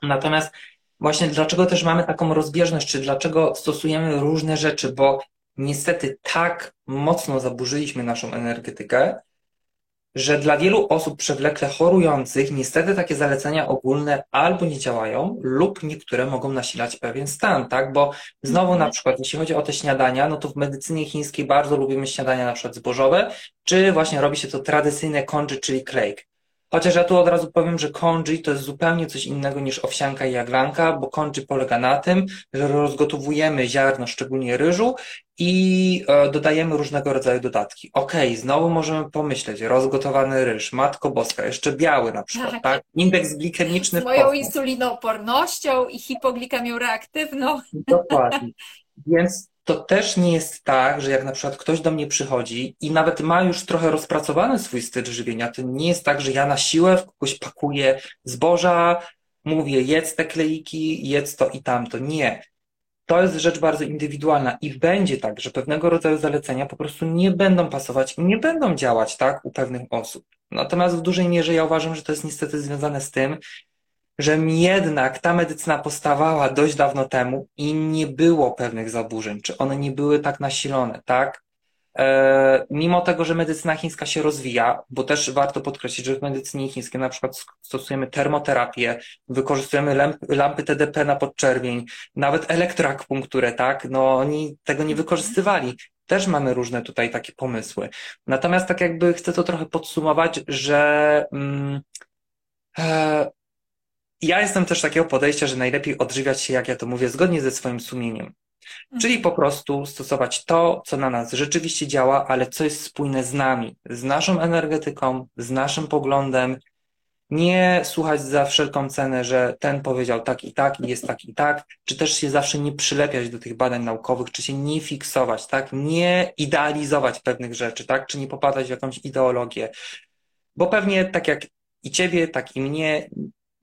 Natomiast właśnie dlaczego też mamy taką rozbieżność, czy dlaczego stosujemy różne rzeczy, bo niestety tak mocno zaburzyliśmy naszą energetykę, że dla wielu osób przewlekle chorujących niestety takie zalecenia ogólne albo nie działają, lub niektóre mogą nasilać pewien stan, tak? Bo znowu na przykład, jeśli chodzi o te śniadania, no to w medycynie chińskiej bardzo lubimy śniadania na przykład zbożowe, czy właśnie robi się to tradycyjne congee, czyli klejk. Chociaż ja tu od razu powiem, że congee to jest zupełnie coś innego niż owsianka i jaglanka, bo congee polega na tym, że rozgotowujemy ziarno, szczególnie ryżu i e, dodajemy różnego rodzaju dodatki. Okej, okay, znowu możemy pomyśleć, rozgotowany ryż, matko boska, jeszcze biały na przykład, tak? tak? Indeks glikemiczny Z moją insulinoopornością i hipoglikemią reaktywną. Dokładnie. Więc to też nie jest tak, że jak na przykład ktoś do mnie przychodzi i nawet ma już trochę rozpracowany swój styl żywienia, to nie jest tak, że ja na siłę w kogoś pakuję zboża, mówię jedz te kleiki, jedz to i tamto. Nie. To jest rzecz bardzo indywidualna i będzie tak, że pewnego rodzaju zalecenia po prostu nie będą pasować i nie będą działać tak u pewnych osób. Natomiast w dużej mierze ja uważam, że to jest niestety związane z tym, że jednak ta medycyna powstawała dość dawno temu i nie było pewnych zaburzeń, czy one nie były tak nasilone, tak? E, mimo tego, że medycyna chińska się rozwija, bo też warto podkreślić, że w medycynie chińskiej na przykład stosujemy termoterapię, wykorzystujemy lampy, lampy TDP na podczerwień, nawet elektroakupunkturę, tak? No oni tego nie wykorzystywali. Też mamy różne tutaj takie pomysły. Natomiast tak jakby chcę to trochę podsumować, że mm, e, ja jestem też takiego podejścia, że najlepiej odżywiać się, jak ja to mówię, zgodnie ze swoim sumieniem. Czyli po prostu stosować to, co na nas rzeczywiście działa, ale co jest spójne z nami, z naszą energetyką, z naszym poglądem. Nie słuchać za wszelką cenę, że ten powiedział tak i tak i jest tak i tak, czy też się zawsze nie przylepiać do tych badań naukowych, czy się nie fiksować, tak? Nie idealizować pewnych rzeczy, tak? Czy nie popadać w jakąś ideologię. Bo pewnie tak jak i ciebie, tak i mnie,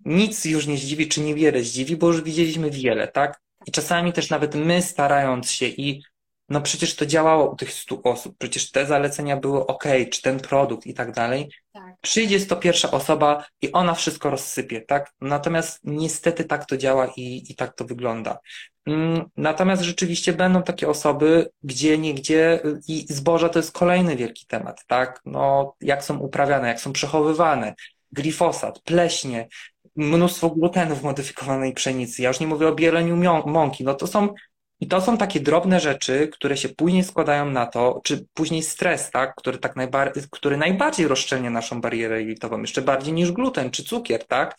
nic już nie zdziwi, czy niewiele zdziwi, bo już widzieliśmy wiele, tak? I czasami też nawet my starając się i no przecież to działało u tych stu osób, przecież te zalecenia były ok, czy ten produkt i tak dalej. Tak. Przyjdzie to pierwsza osoba i ona wszystko rozsypie, tak? Natomiast niestety tak to działa i, i tak to wygląda. Mm, natomiast rzeczywiście będą takie osoby, gdzie niegdzie i zboża to jest kolejny wielki temat, tak? No, jak są uprawiane, jak są przechowywane, glifosat, pleśnie, mnóstwo glutenu w modyfikowanej pszenicy. Ja już nie mówię o bieleniu mąki. No to są, i to są takie drobne rzeczy, które się później składają na to, czy później stres, tak, który tak najbardziej, który najbardziej rozszczelnia naszą barierę jelitową, jeszcze bardziej niż gluten czy cukier, tak?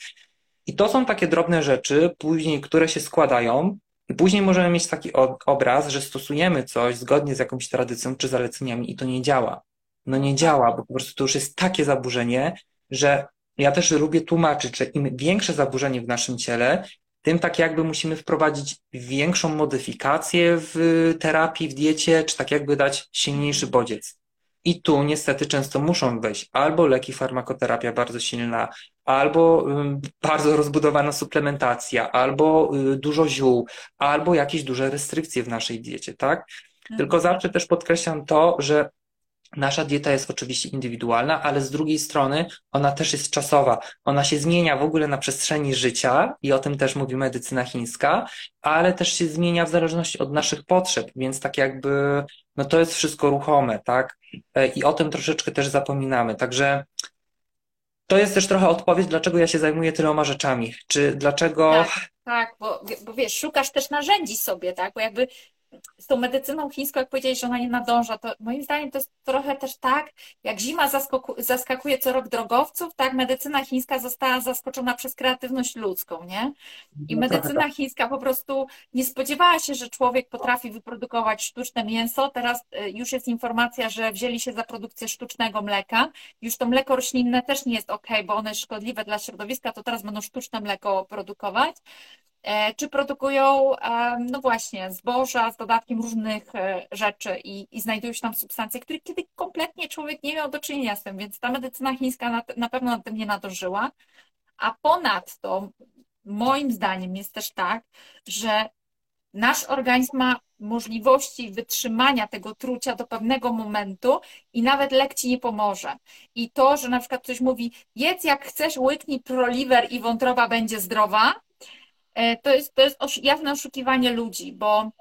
I to są takie drobne rzeczy, później, które się składają, i później możemy mieć taki obraz, że stosujemy coś zgodnie z jakąś tradycją czy zaleceniami i to nie działa. No nie działa, bo po prostu to już jest takie zaburzenie, że ja też lubię tłumaczyć, że im większe zaburzenie w naszym ciele, tym tak jakby musimy wprowadzić większą modyfikację w terapii, w diecie, czy tak jakby dać silniejszy bodziec. I tu niestety często muszą wejść albo leki, farmakoterapia bardzo silna, albo bardzo rozbudowana suplementacja, albo y, dużo ziół, albo jakieś duże restrykcje w naszej diecie, tak? Tylko mhm. zawsze też podkreślam to, że Nasza dieta jest oczywiście indywidualna, ale z drugiej strony ona też jest czasowa. Ona się zmienia w ogóle na przestrzeni życia i o tym też mówi medycyna chińska, ale też się zmienia w zależności od naszych potrzeb, więc tak jakby, no to jest wszystko ruchome, tak? E, I o tym troszeczkę też zapominamy. Także to jest też trochę odpowiedź, dlaczego ja się zajmuję tyloma rzeczami. Czy dlaczego. Tak, tak bo, bo wiesz, szukasz też narzędzi sobie, tak? Bo jakby z tą medycyną chińską, jak powiedziałeś, że ona nie nadąża, to moim zdaniem to jest trochę też tak, jak zima zaskakuje co rok drogowców, tak medycyna chińska została zaskoczona przez kreatywność ludzką, nie? I no medycyna tak. chińska po prostu nie spodziewała się, że człowiek potrafi wyprodukować sztuczne mięso. Teraz y, już jest informacja, że wzięli się za produkcję sztucznego mleka. Już to mleko roślinne też nie jest ok, bo ono jest szkodliwe dla środowiska, to teraz będą sztuczne mleko produkować. E, czy produkują, e, no właśnie, zboża z dodatkiem różnych e, rzeczy i, i znajdują się tam substancje, których kiedy kompletnie człowiek nie miał do czynienia z tym, więc ta medycyna chińska na, na pewno na tym nie nadążyła. A ponadto, moim zdaniem, jest też tak, że nasz organizm ma możliwości wytrzymania tego trucia do pewnego momentu i nawet lek ci nie pomoże. I to, że na przykład ktoś mówi, jedz jak chcesz, łyknij proliver i wątroba będzie zdrowa, to jest, to jest jawne oszukiwanie ludzi, bo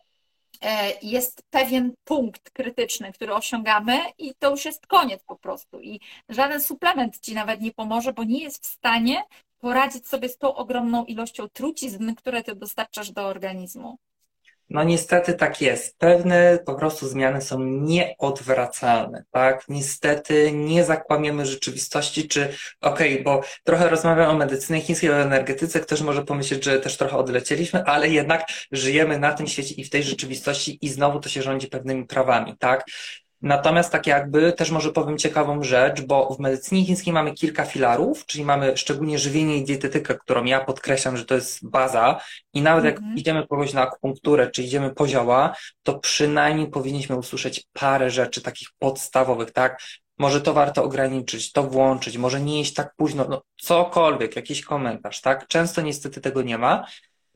e, jest pewien punkt krytyczny, który osiągamy i to już jest koniec po prostu. I żaden suplement ci nawet nie pomoże, bo nie jest w stanie poradzić sobie z tą ogromną ilością trucizn, które ty dostarczasz do organizmu. No niestety tak jest. Pewne po prostu zmiany są nieodwracalne, tak? Niestety nie zakłamiemy rzeczywistości, czy okej, okay, bo trochę rozmawiam o medycynie chińskiej, o energetyce, ktoś może pomyśleć, że też trochę odlecieliśmy, ale jednak żyjemy na tym świecie i w tej rzeczywistości i znowu to się rządzi pewnymi prawami, tak? Natomiast tak jakby też może powiem ciekawą rzecz, bo w medycynie chińskiej mamy kilka filarów, czyli mamy szczególnie żywienie i dietetykę, którą ja podkreślam, że to jest baza i nawet jak mhm. idziemy kogoś na akupunkturę, czy idziemy po zioła, to przynajmniej powinniśmy usłyszeć parę rzeczy takich podstawowych, tak? Może to warto ograniczyć, to włączyć, może nie jeść tak późno, no cokolwiek, jakiś komentarz, tak? Często niestety tego nie ma.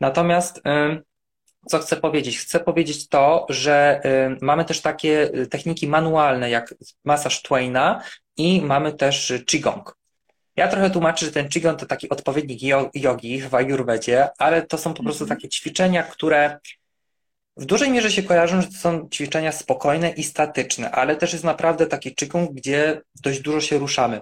Natomiast yy, co chcę powiedzieć? Chcę powiedzieć to, że y, mamy też takie y, techniki manualne jak masaż Twaina i mamy też Qigong. Ja trochę tłumaczę, że ten Qigong to taki odpowiednik jogi w Ayurvedzie, ale to są po prostu mhm. takie ćwiczenia, które w dużej mierze się kojarzą, że to są ćwiczenia spokojne i statyczne, ale też jest naprawdę taki Qigong, gdzie dość dużo się ruszamy.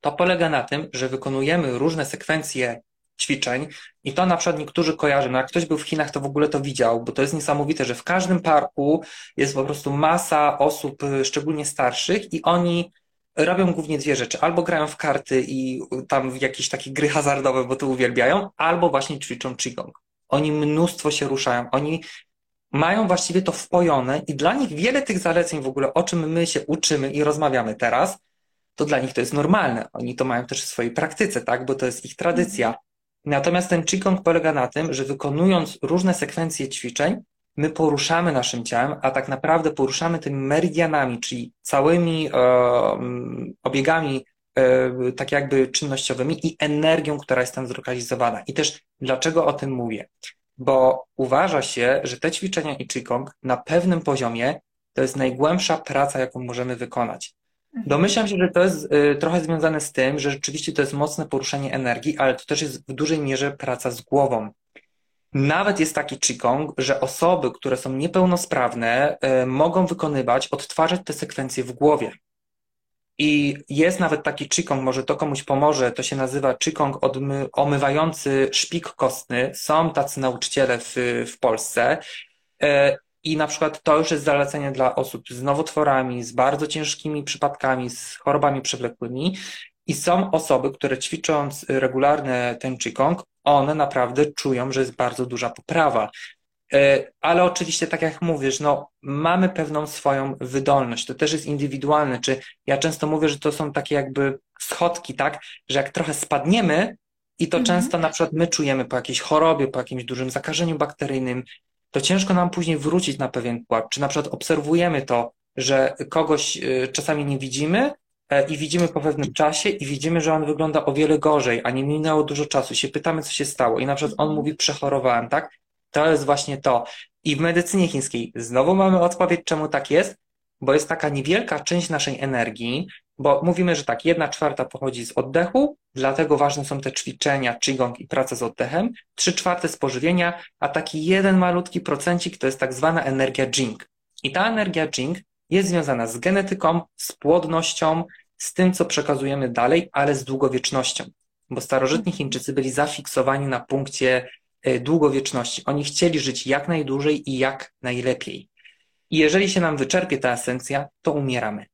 To polega na tym, że wykonujemy różne sekwencje ćwiczeń i to na przykład niektórzy kojarzą, no jak ktoś był w Chinach, to w ogóle to widział, bo to jest niesamowite, że w każdym parku jest po prostu masa osób, y, szczególnie starszych i oni robią głównie dwie rzeczy. Albo grają w karty i tam jakieś takie gry hazardowe, bo to uwielbiają, albo właśnie ćwiczą Qigong. Oni mnóstwo się ruszają. Oni mają właściwie to wpojone i dla nich wiele tych zaleceń w ogóle, o czym my się uczymy i rozmawiamy teraz, to dla nich to jest normalne. Oni to mają też w swojej praktyce, tak? Bo to jest ich tradycja. Natomiast ten Qigong polega na tym, że wykonując różne sekwencje ćwiczeń, my poruszamy naszym ciałem, a tak naprawdę poruszamy tymi meridianami, czyli całymi e, obiegami e, tak jakby czynnościowymi i energią, która jest tam zlokalizowana. I też dlaczego o tym mówię? Bo uważa się, że te ćwiczenia i Qigong na pewnym poziomie to jest najgłębsza praca, jaką możemy wykonać. Mhm. Domyślam się, że to jest y, trochę związane z tym, że rzeczywiście to jest mocne poruszanie energii, ale to też jest w dużej mierze praca z głową. Nawet jest taki qigong, że osoby, które są niepełnosprawne, y, mogą wykonywać, odtwarzać te sekwencje w głowie. I jest nawet taki qigong, może to komuś pomoże, to się nazywa qigong omywający szpik kostny. Są tacy nauczyciele w, w Polsce. Y, i na przykład to już jest zalecenie dla osób z nowotworami, z bardzo ciężkimi przypadkami, z chorobami przewlekłymi. I są osoby, które ćwicząc regularny ten Qigong, one naprawdę czują, że jest bardzo duża poprawa. E, ale oczywiście, tak jak mówisz, no, mamy pewną swoją wydolność. To też jest indywidualne. Czy ja często mówię, że to są takie jakby schodki, tak? Że jak trochę spadniemy, i to mhm. często na przykład my czujemy po jakiejś chorobie, po jakimś dużym zakażeniu bakteryjnym, to ciężko nam później wrócić na pewien pułap. Czy na przykład obserwujemy to, że kogoś y, czasami nie widzimy e, i widzimy po pewnym czasie i widzimy, że on wygląda o wiele gorzej, a nie minęło dużo czasu, się pytamy, co się stało i na przykład on mówi, przechorowałem, tak? To jest właśnie to. I w medycynie chińskiej znowu mamy odpowiedź, czemu tak jest, bo jest taka niewielka część naszej energii, bo mówimy, że tak, jedna czwarta pochodzi z oddechu, dlatego ważne są te ćwiczenia, qigong i praca z oddechem, trzy czwarte z pożywienia, a taki jeden malutki procencik to jest tak zwana energia jing. I ta energia jing jest związana z genetyką, z płodnością, z tym, co przekazujemy dalej, ale z długowiecznością. Bo starożytni Chińczycy byli zafiksowani na punkcie e, długowieczności. Oni chcieli żyć jak najdłużej i jak najlepiej. I jeżeli się nam wyczerpie ta esencja, to umieramy.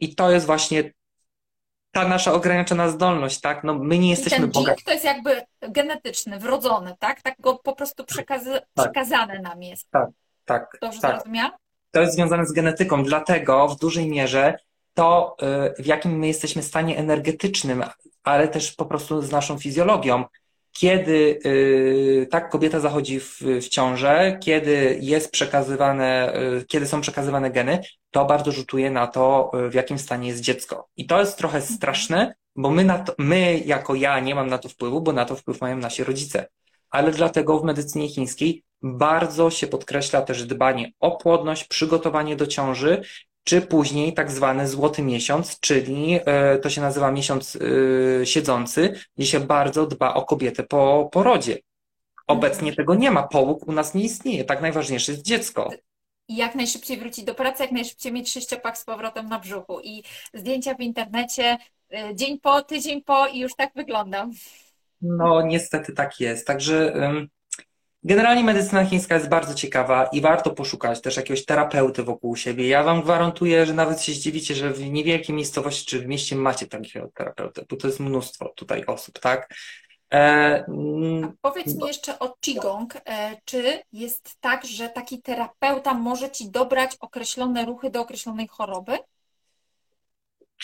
I to jest właśnie ta nasza ograniczona zdolność, tak? No my nie jesteśmy I ten bogaci. to jest jakby genetyczny, wrodzony, tak? Tak go po prostu przekazy, tak. przekazane nam jest. Tak, tak. Dobrze tak. zrozumiałam? To jest związane z genetyką, dlatego w dużej mierze to, y, w jakim my jesteśmy stanie energetycznym, ale też po prostu z naszą fizjologią, kiedy y, tak kobieta zachodzi w, w ciążę, kiedy jest przekazywane, y, kiedy są przekazywane geny, to bardzo rzutuje na to, y, w jakim stanie jest dziecko. I to jest trochę mhm. straszne, bo my, na to, my jako ja nie mam na to wpływu, bo na to wpływ mają nasi rodzice. Ale dlatego w medycynie chińskiej bardzo się podkreśla też dbanie o płodność, przygotowanie do ciąży czy później tak zwany złoty miesiąc, czyli e, to się nazywa miesiąc e, siedzący, gdzie się bardzo dba o kobietę po porodzie. Obecnie tego nie ma, połóg u nas nie istnieje, tak najważniejsze jest dziecko. Jak najszybciej wrócić do pracy, jak najszybciej mieć sześciopak z powrotem na brzuchu. I zdjęcia w internecie y, dzień po, tydzień po i już tak wyglądam. No, niestety tak jest. Także generalnie medycyna chińska jest bardzo ciekawa i warto poszukać też jakiegoś terapeuty wokół siebie. Ja Wam gwarantuję, że nawet się zdziwicie, że w niewielkiej miejscowości czy w mieście macie takiego terapeuty, bo to jest mnóstwo tutaj osób, tak? E, powiedz mi jeszcze o Qigong. E, czy jest tak, że taki terapeuta może ci dobrać określone ruchy do określonej choroby?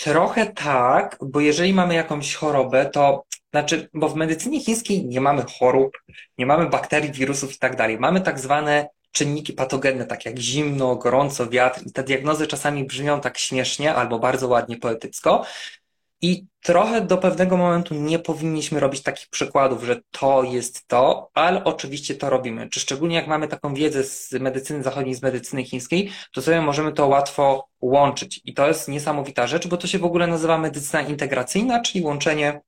Trochę tak, bo jeżeli mamy jakąś chorobę, to znaczy, bo w medycynie chińskiej nie mamy chorób, nie mamy bakterii, wirusów i tak dalej. Mamy tak zwane czynniki patogenne, tak jak zimno, gorąco, wiatr i te diagnozy czasami brzmią tak śmiesznie albo bardzo ładnie poetycko, i trochę do pewnego momentu nie powinniśmy robić takich przykładów, że to jest to, ale oczywiście to robimy. Czy szczególnie jak mamy taką wiedzę z medycyny zachodniej, z medycyny chińskiej, to sobie możemy to łatwo łączyć. I to jest niesamowita rzecz, bo to się w ogóle nazywa medycyna integracyjna, czyli łączenie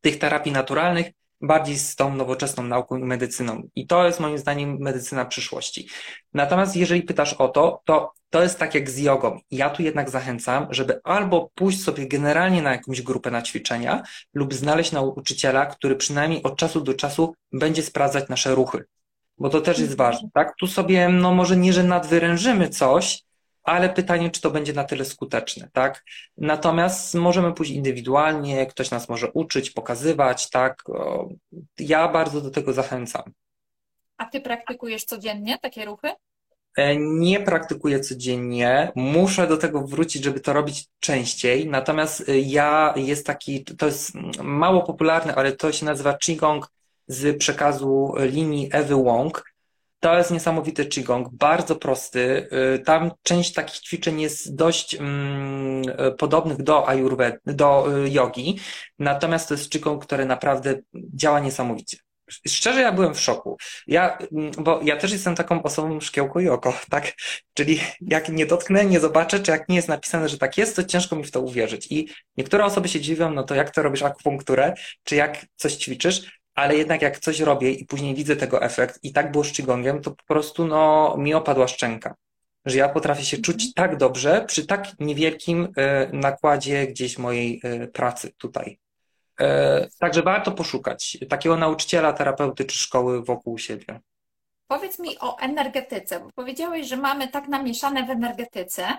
tych terapii naturalnych bardziej z tą nowoczesną nauką i medycyną. I to jest moim zdaniem medycyna przyszłości. Natomiast jeżeli pytasz o to, to to jest tak jak z jogą. Ja tu jednak zachęcam, żeby albo pójść sobie generalnie na jakąś grupę na ćwiczenia lub znaleźć nauczyciela, który przynajmniej od czasu do czasu będzie sprawdzać nasze ruchy. Bo to też jest mhm. ważne, tak? Tu sobie, no może nie, że nadwyrężymy coś, ale pytanie, czy to będzie na tyle skuteczne, tak? Natomiast możemy pójść indywidualnie, ktoś nas może uczyć, pokazywać, tak? Ja bardzo do tego zachęcam. A ty praktykujesz codziennie takie ruchy? E, nie praktykuję codziennie, muszę do tego wrócić, żeby to robić częściej. Natomiast e, ja jest taki, to jest mało popularne, ale to się nazywa Qigong z przekazu linii Ewy Wong. To jest niesamowity Qigong, bardzo prosty. Y, tam część takich ćwiczeń jest dość mm, podobnych do ayurvedy, do y, jogi, natomiast to jest Qigong, który naprawdę działa niesamowicie. Szczerze, ja byłem w szoku. Ja, mm, bo ja też jestem taką osobą szkiełko i oko, tak? Czyli jak nie dotknę, nie zobaczę, czy jak nie jest napisane, że tak jest, to ciężko mi w to uwierzyć. I niektóre osoby się dziwią, no to jak to robisz akupunkturę, czy jak coś ćwiczysz, ale jednak jak coś robię i później widzę tego efekt i tak było z Qigongiem, to po prostu no, mi opadła szczęka. Że ja potrafię się czuć mhm. tak dobrze przy tak niewielkim y, nakładzie gdzieś mojej y, pracy tutaj. Y, także warto poszukać takiego nauczyciela, terapeuty czy szkoły wokół siebie. Powiedz mi o energetyce, bo powiedziałeś, że mamy tak namieszane w energetyce, E,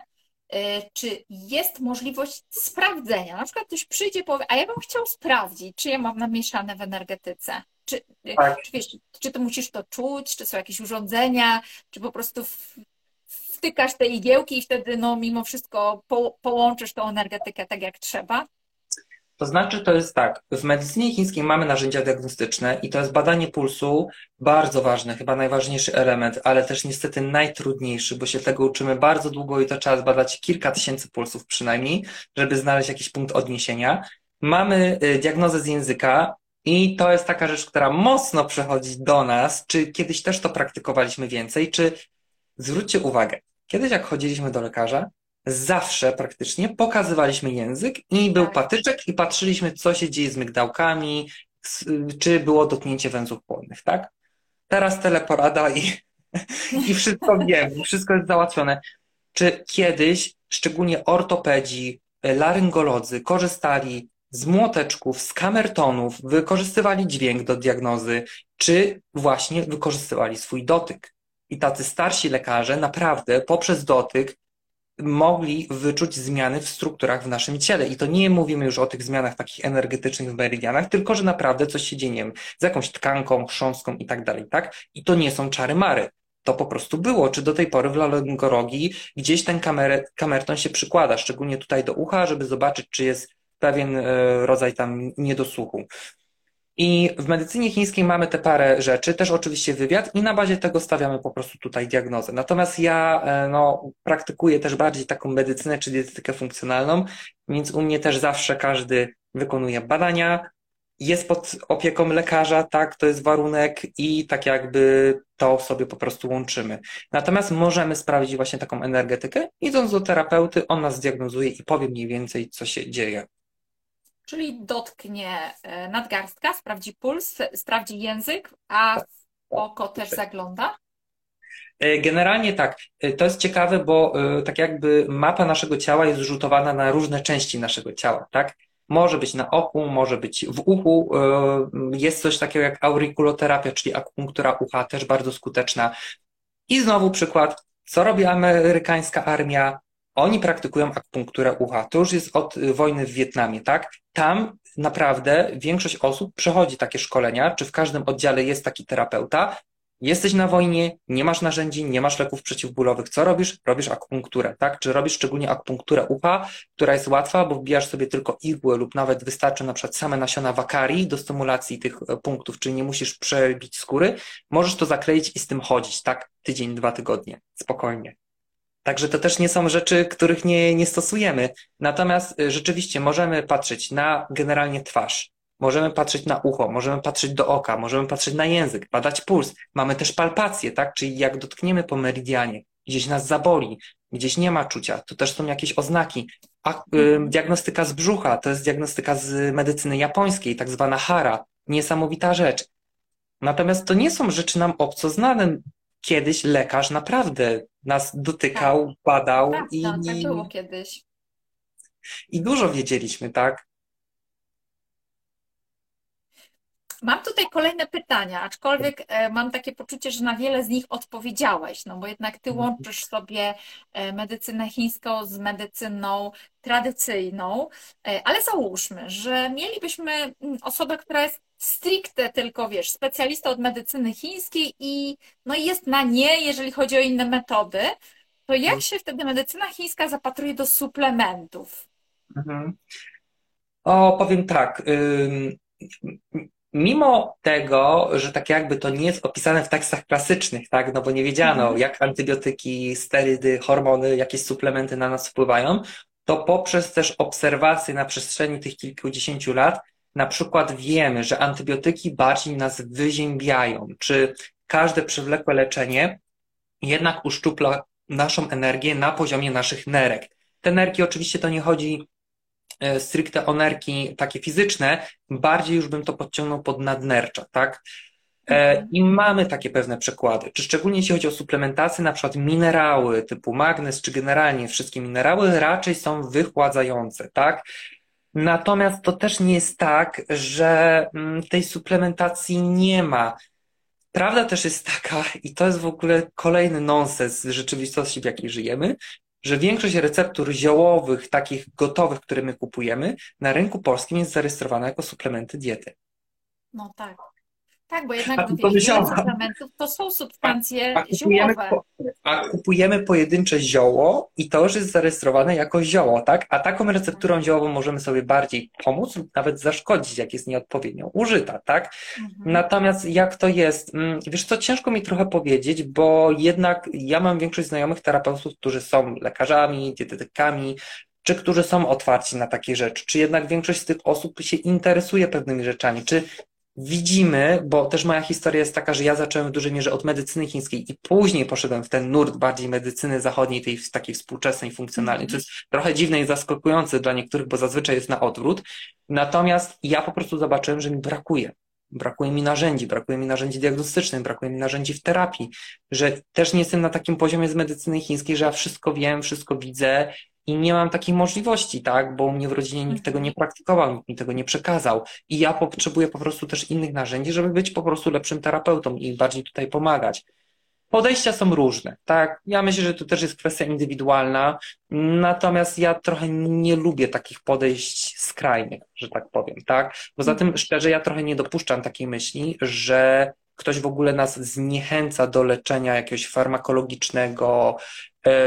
czy jest możliwość sprawdzenia? Na przykład ktoś przyjdzie i powie, a ja bym chciał sprawdzić, czy ja mam namieszane w energetyce. Czy, e, tak. czy, wiesz, czy ty musisz to czuć, czy są jakieś urządzenia, czy po prostu wtykasz te igiełki i wtedy no, mimo wszystko po, połączysz tą energetykę tak jak trzeba? To znaczy, to jest tak, w medycynie chińskiej mamy narzędzia diagnostyczne i to jest badanie pulsu, bardzo ważny, chyba najważniejszy element, ale też niestety najtrudniejszy, bo się tego uczymy bardzo długo i to trzeba zbadać kilka tysięcy pulsów przynajmniej, żeby znaleźć jakiś punkt odniesienia. Mamy y, diagnozę z języka i to jest taka rzecz, która mocno przechodzi do nas, czy kiedyś też to praktykowaliśmy więcej, czy zwróćcie uwagę, kiedyś jak chodziliśmy do lekarza, zawsze praktycznie pokazywaliśmy język i był tak. patyczek i patrzyliśmy, co się dzieje z mygdałkami, czy było dotknięcie węzłów płonnych, tak? Teraz teleporada i, i wszystko wiem, wszystko jest załatwione. Czy kiedyś, szczególnie ortopedzi, laryngolodzy korzystali z młoteczków, z kamertonów, wykorzystywali dźwięk do diagnozy, czy właśnie wykorzystywali swój dotyk? I tacy starsi lekarze naprawdę poprzez dotyk mogli wyczuć zmiany w strukturach w naszym ciele. I to nie mówimy już o tych zmianach takich energetycznych w meridianach, tylko że naprawdę coś się dzieje nie wiem, z jakąś tkanką, chrząstką i tak dalej, tak? I to nie są czary mary. To po prostu było. Czy do tej pory w laryngologii gdzieś ten kamer, kamerton się przykłada, szczególnie tutaj do ucha, żeby zobaczyć, czy jest pewien e, rodzaj tam niedosłuchu. I w medycynie chińskiej mamy te parę rzeczy, też oczywiście wywiad i na bazie tego stawiamy po prostu tutaj diagnozę. Natomiast ja e, no, praktykuję też bardziej taką medycynę czy dietetykę funkcjonalną, więc u mnie też zawsze każdy wykonuje badania, jest pod opieką lekarza, tak, to jest warunek i tak jakby to sobie po prostu łączymy. Natomiast możemy sprawdzić właśnie taką energetykę, idąc do terapeuty, on nas zdiagnozuje i powie mniej więcej, co się dzieje czyli dotknie e, nadgarstka, sprawdzi puls, sprawdzi język, a oko też zagląda? E, generalnie tak, e, to jest ciekawe, bo tak jakby mapa naszego ciała jest rzutowana na różne części naszego ciała, tak? Może być na oku, może być w uchu. Jest coś takiego jak aurikuloterapia, czyli akupunktura ucha, też bardzo skuteczna. I znowu przykład, co robi amerykańska armia? Oni praktykują akupunkturę ucha. To już jest od wojny w Wietnamie, tak? Tam naprawdę większość osób przechodzi takie szkolenia, czy w każdym oddziale jest taki terapeuta, Jesteś na wojnie, nie masz narzędzi, nie masz leków przeciwbólowych. Co robisz? Robisz akupunkturę, tak? Czy robisz szczególnie akupunkturę ucha, która jest łatwa, bo wbijasz sobie tylko igłę lub nawet wystarczy na przykład same nasiona wakarii do stymulacji tych e, punktów, czyli nie musisz przebić skóry. Możesz to zakleić i z tym chodzić, tak? Tydzień, dwa tygodnie. Spokojnie. Także to też nie są rzeczy, których nie, nie stosujemy. Natomiast e, rzeczywiście możemy patrzeć na generalnie twarz Możemy patrzeć na ucho, możemy patrzeć do oka, możemy patrzeć na język, badać puls. Mamy też palpację, tak? Czyli jak dotkniemy po meridianie, gdzieś nas zaboli, gdzieś nie ma czucia, to też są jakieś oznaki. A, y, diagnostyka z brzucha, to jest diagnostyka z medycyny japońskiej, tak zwana hara. Niesamowita rzecz. Natomiast to nie są rzeczy nam obco znane. Kiedyś lekarz naprawdę nas dotykał, tak. badał tak, i, tak, tak było kiedyś. I dużo wiedzieliśmy, tak? Mam tutaj kolejne pytania, aczkolwiek e, mam takie poczucie, że na wiele z nich odpowiedziałeś, no bo jednak ty mhm. łączysz sobie e, medycynę chińską z medycyną tradycyjną, e, ale załóżmy, że mielibyśmy mm, osobę, która jest stricte tylko, wiesz, specjalista od medycyny chińskiej i no jest na nie, jeżeli chodzi o inne metody, to jak mhm. się wtedy medycyna chińska zapatruje do suplementów? Mhm. O, powiem tak mimo tego, że tak jakby to nie jest opisane w tekstach klasycznych, tak, no bo nie wiedziano, mhm. jak antybiotyki, sterydy, hormony, jakieś suplementy na nas wpływają, to poprzez też obserwacje na przestrzeni tych kilkudziesięciu lat, na przykład wiemy, że antybiotyki bardziej nas wyziębiają, czy każde przewlekłe leczenie jednak uszczupla naszą energię na poziomie naszych nerek. Te nerki oczywiście to nie chodzi E, stricte onerki takie fizyczne, bardziej już bym to podciągnął pod nadnercza, tak? E. I mamy takie pewne przykłady. Czy szczególnie jeśli chodzi o suplementację, na przykład minerały typu magnez, czy generalnie wszystkie minerały raczej są wychładzające, tak? Natomiast to też nie jest tak, że mm, tej suplementacji nie ma. Prawda też jest taka, i to jest w ogóle kolejny nonsens rzeczywistości, w jakiej żyjemy, że większość receptur ziołowych, takich gotowych, które my kupujemy, na rynku polskim jest zarejestrowana jako suplementy diety. No tak. Tak, bo jednak wiele suplementów to są substancje a, a kupujemy, ziołowe. A kupujemy pojedyncze zioło i to już jest zarejestrowane jako zioło, tak? A taką recepturą ziołową możemy sobie bardziej pomóc lub nawet zaszkodzić, jak jest nieodpowiednio użyta, tak? Mhm. Natomiast jak to jest? Mm, wiesz co, ciężko mi trochę powiedzieć, bo jednak ja mam większość znajomych terapeutów, którzy są lekarzami, dietetykami, czy którzy są otwarci na takie rzeczy, czy jednak większość z tych osób się interesuje pewnymi rzeczami, czy widzimy, bo też moja historia jest taka, że ja zacząłem w dużej mierze od medycyny chińskiej i później poszedłem w ten nurt bardziej medycyny zachodniej, tej takiej współczesnej, funkcjonalnej. To jest trochę dziwne i zaskakujące dla niektórych, bo zazwyczaj jest na odwrót. Natomiast ja po prostu zobaczyłem, że mi brakuje. Brakuje mi narzędzi, brakuje mi narzędzi diagnostycznych, brakuje mi narzędzi w terapii, że też nie jestem na takim poziomie z medycyny chińskiej, że ja wszystko wiem, wszystko widzę i nie mam takiej możliwości, tak, bo u mnie w rodzinie nikt tego nie praktykował, nikt mi tego nie przekazał i ja potrzebuję po prostu też innych narzędzi, żeby być po prostu lepszym terapeutą i bardziej tutaj pomagać. Podejścia są różne, tak? Ja myślę, że to też jest kwestia indywidualna, natomiast ja trochę nie lubię takich podejść skrajnych, że tak powiem, tak? Poza tym, szczerze, ja trochę nie dopuszczam takiej myśli, że ktoś w ogóle nas zniechęca do leczenia jakiegoś farmakologicznego,